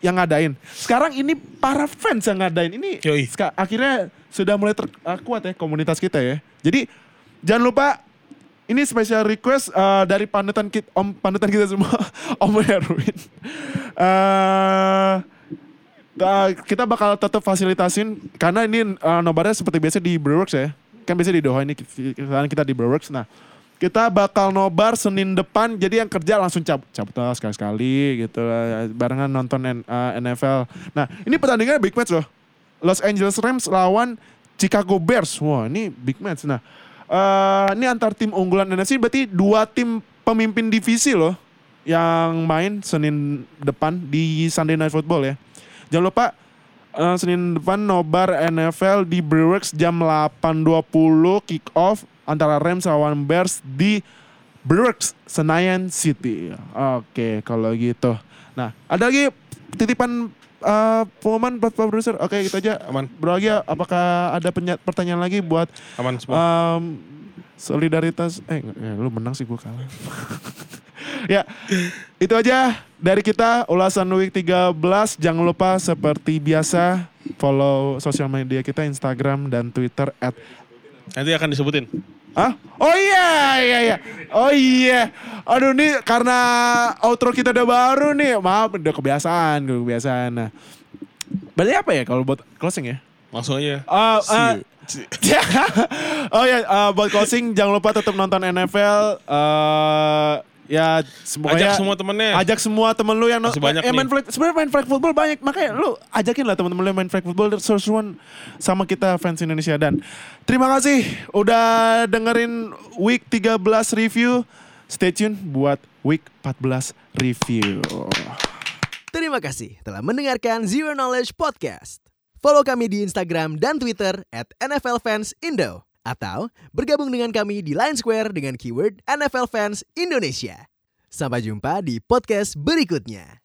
yang ngadain. Sekarang ini para fans yang ngadain. Ini Yoi. akhirnya sudah mulai terkuat ya komunitas kita ya. Jadi jangan lupa ini special request eh, dari panutan kita, om panutan kita semua, Om Erwin. Eh, eh, kita bakal tetap fasilitasin karena ini eh, nobarnya seperti biasa di Brewworks ya. Kan biasa di Doha ini sekarang kita di Brewworks. Nah, kita bakal nobar Senin depan jadi yang kerja langsung cabut cabut lah sekali-sekali gitu lah, barengan nonton N- eh, NFL. Nah, ini pertandingannya big match loh. Los Angeles Rams lawan Chicago Bears. Wah, ini big match. Nah, eh, ini antar tim unggulan NFC berarti dua tim pemimpin divisi loh yang main Senin depan di Sunday Night Football ya. Jangan lupa eh, Senin depan nobar NFL di Brewers jam 8.20 kick off antara Rams lawan Bears di Brewers Senayan City. Oke, kalau gitu. Nah, ada lagi titipan eh, pengumuman buat Produser. Oke, gitu aja. Aman. Bro Agi, apakah ada pertanyaan lagi buat Aman semua. Em, solidaritas eh ya, lu menang sih gue kalah. ya, itu aja dari kita ulasan week 13. Jangan lupa seperti biasa follow sosial media kita Instagram dan Twitter at Nanti akan disebutin. Ah? Oh iya, iya, iya. Oh iya. Aduh nih karena outro kita udah baru nih. Maaf, udah kebiasaan, udah kebiasaan. Nah. Berarti apa ya kalau buat closing ya? Langsung aja. Ah, you. oh ya, eh, buat closing jangan lupa tetap nonton NFL. eh ya semuanya Ajak semua temennya. Ajak semua temen lu yang no- Masih banyak eh, main flag, sebenarnya main flag football banyak makanya lu ajakin lah teman-teman lu yang main flag football seru-seruan sama kita fans Indonesia dan terima kasih udah dengerin week 13 review. Stay tune buat week 14 review. Terima kasih telah mendengarkan Zero Knowledge Podcast. Follow kami di Instagram dan Twitter at NFL Fans Indo. Atau bergabung dengan kami di Line Square dengan keyword NFL Fans Indonesia. Sampai jumpa di podcast berikutnya.